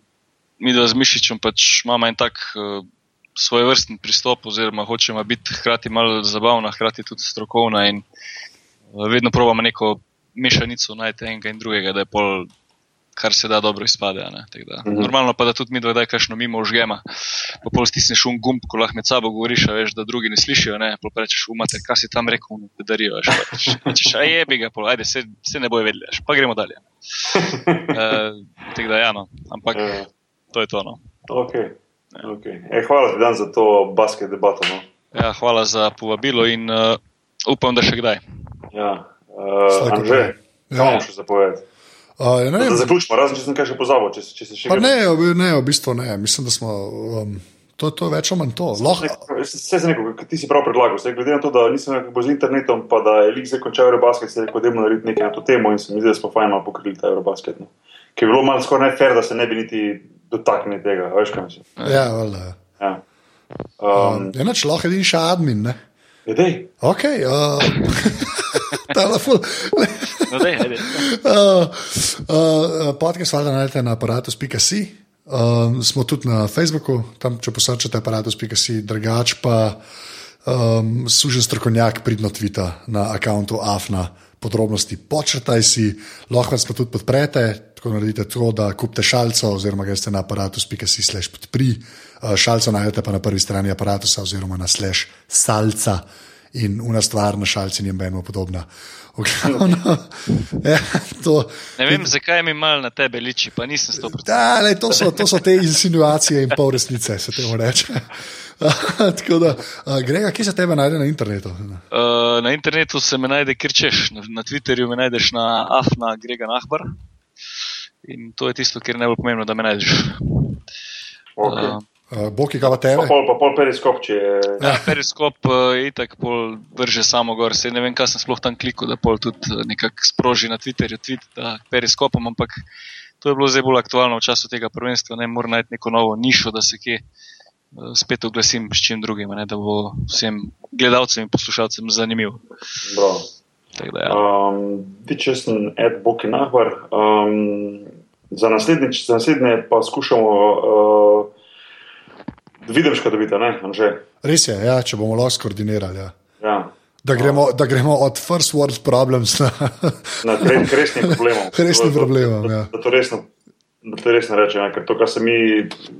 mi da z Mišičem pač imamo en tak uh, svoj vrsten pristop, oziroma hočemo biti hkrati malo zabavna, hkrati tudi strokovna in uh, vedno probamo neko mešanico najti enega in drugega, da je pol kar se da dobro izpade. ne. Mhm. Normalno pa da tudi mi dodaj kakšno mimo užgema, pa pol stisneš un gumb, ko lahko med sabo govoriš, veš, da drugi ne slišijo, ne, pa rečeš, umate, kaj si tam rekel, da darijo, veš, pa rečeš, a jebi ga, pol, ajde, se, se ne bojo vedeli, veš, pa gremo dalje. Uh, tako da, ja, no, ampak Eh, to je to. No. okay. Okay. E, hvala ti dan za to basket debato. No. Ja, hvala za povabilo in uh, upam, da še kdaj. Ja. Uh, Anže, kaj Ja. imamo še zapovedati? Uh, ne, Da vem, zaključimo, razen če sem kaj še pozabil, če, se- če se še pa kaj- ne, ne, v bistvu ne. Mislim, da smo. Um, to, to je več ali manj to. Lahko, Vse se neko, ti si prav predlagal, se, glede na to, da nisem nekako z internetom, pa da je lik zdaj končal Eurobasket, se je rekel, da je narediti nekaj na to temo in se mi zdi, da smo fajn malo pokrili ta Eurobasket. No. Ker je bilo malo skoraj nefer, da se ne bi niti dotaknili tega, veš kaj mislim. ja, valjda. Ja. Um, Um, Enač lahko edini še admin. Ne? je dej, Ok, uh, telefon. No, dej, ajde. Uh, uh, podcast valjda najdete na aparatus.si. Um, smo tudi na Facebooku, tam če posrčate aparatus.si, drugač pa um, sužen strokovnjak pridno tvita na računu AFNA. Podrobnosti počrtaj si, lahko nas pa tudi podprete, tako naredite to, da kupite šalco, oziroma greste na aparatus.si slash podpri. Uh, šalco najdete pa na prvi strani aparatusa, oziroma na slash salca in una stvar na šalci ni meni podobna. Ogromno. Ja, to, Ne vem, zakaj mi mal na tebe liči, pa nisem stopil. da, lej, to, so, to so te insinuacije in pol resnice, se temu reče. Tako da, uh, Grega, kje se tebe najde na internetu? Uh, na internetu se me najde, kjer češ, na, na Twitterju me najdeš na afna Grega Nahbar. In to je tisto, kjer je najbolj pomembno, da me najdeš. okay. Uh, Uh, Boki, kaj pa pa tebe? pol, pa pol periskop, če je. ja, periskop uh, itak pol vrže samo gor. Se ne vem, kaj sem sploh tam klikal, da pol tudi uh, nekako sproži na Twitterju tweet, da periskopom, ampak to je bilo zdaj bolj aktualno v času tega prvenstva. Ne moram najti neko novo nišo, da se kje uh, spet oglasim s čim drugim, ne, da bo vsem gledalcem in poslušalcem zanimivo. Bravo. Da, ja. Um, ti, če sem Ed Boki Nahbar, um, za, naslednjič, za naslednje pa skušamo uh, videmška dobiti, ne, Anže? Res je, ja, če bomo lahko skoordinirali. Ja. Ja. Da, gremo, da gremo od first world problems na. Na problemom. Resnim problemom, da, ja. da, da to resno, da to resno rečem, ja, ker to, kar se mi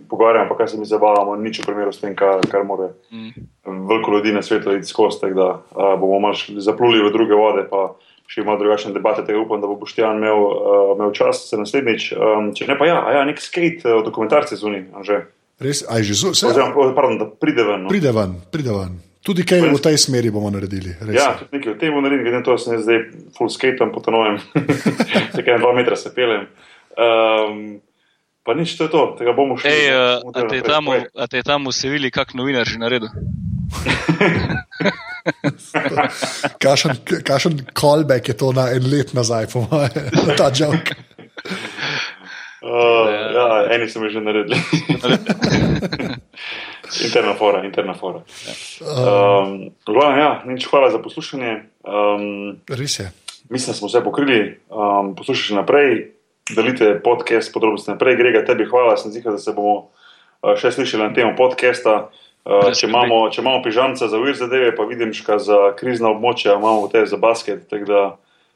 pogovarjamo, pa kar se mi zabavamo, nič v primeru s tem, kar, kar more Mm. veliko ljudi na svetu iti skozi, tako da a, bomo malo zapluli v druge vode, pa še malo drugačne debate, tega upam, da bo Boštjan imel, uh, imel čas za naslednjič. Um, če ne pa ja, a ja nek skate uh, dokumentarci zunaj, Anže. Res, aj že zunaj. Oziroma, pardon, da pride ven. No. Pride ven, pride ven. Tudi kaj v tej smeri bomo naredili. Res Ja, tudi nekaj o tem bomo naredili, glede na to, da sem zdaj full skatem po tako en dva metra se pelem. Um, pa nič, to je to, tega bomo. Ej, uh, bomo a, te je tam, v- Sevilji kak novinar že naredil? Kašen, kašen callback je to na en let nazaj, po mojem, ta joke. Uh, ja, eni so mi že naredili. interna fora, interna fora. Um, glavno, ja, nič hvala za poslušanje. Um, Res je. mislim, da smo vse pokrili. Um, poslušajte naprej, delite podcast podrobnosti naprej. Grega, tebi hvala, sem zihar, da se bomo uh, še slišali na temo podcasta. Brez če, imamo, če imamo pižamca za vir zadeve, pa vidim ška za krizna območja, imamo te za basket, tako da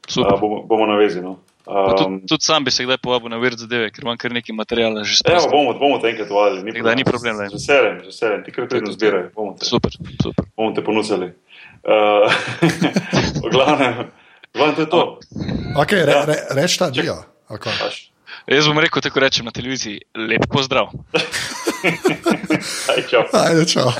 Super. uh, bomo, bomo na vezi. No. Um, Tudi, tudi sam bi se kdaj povabil na vir zadeve, ker imam kar nekaj materijala že Evo, sprožil. bomo, bomo te enkrat uvali. Ni, ni problem. Z veseljem, z veseljem. Ti kar predno zbirajo. Bomo te, Super, super. bomo te ponudili. Uh, glavnem, glavnem, to je to. Okay, re, Ja. re, reč ta dio. Jaz bom rekel, tako rečem na televiziji, lep pozdrav. Aj, čau. Ajde, čau.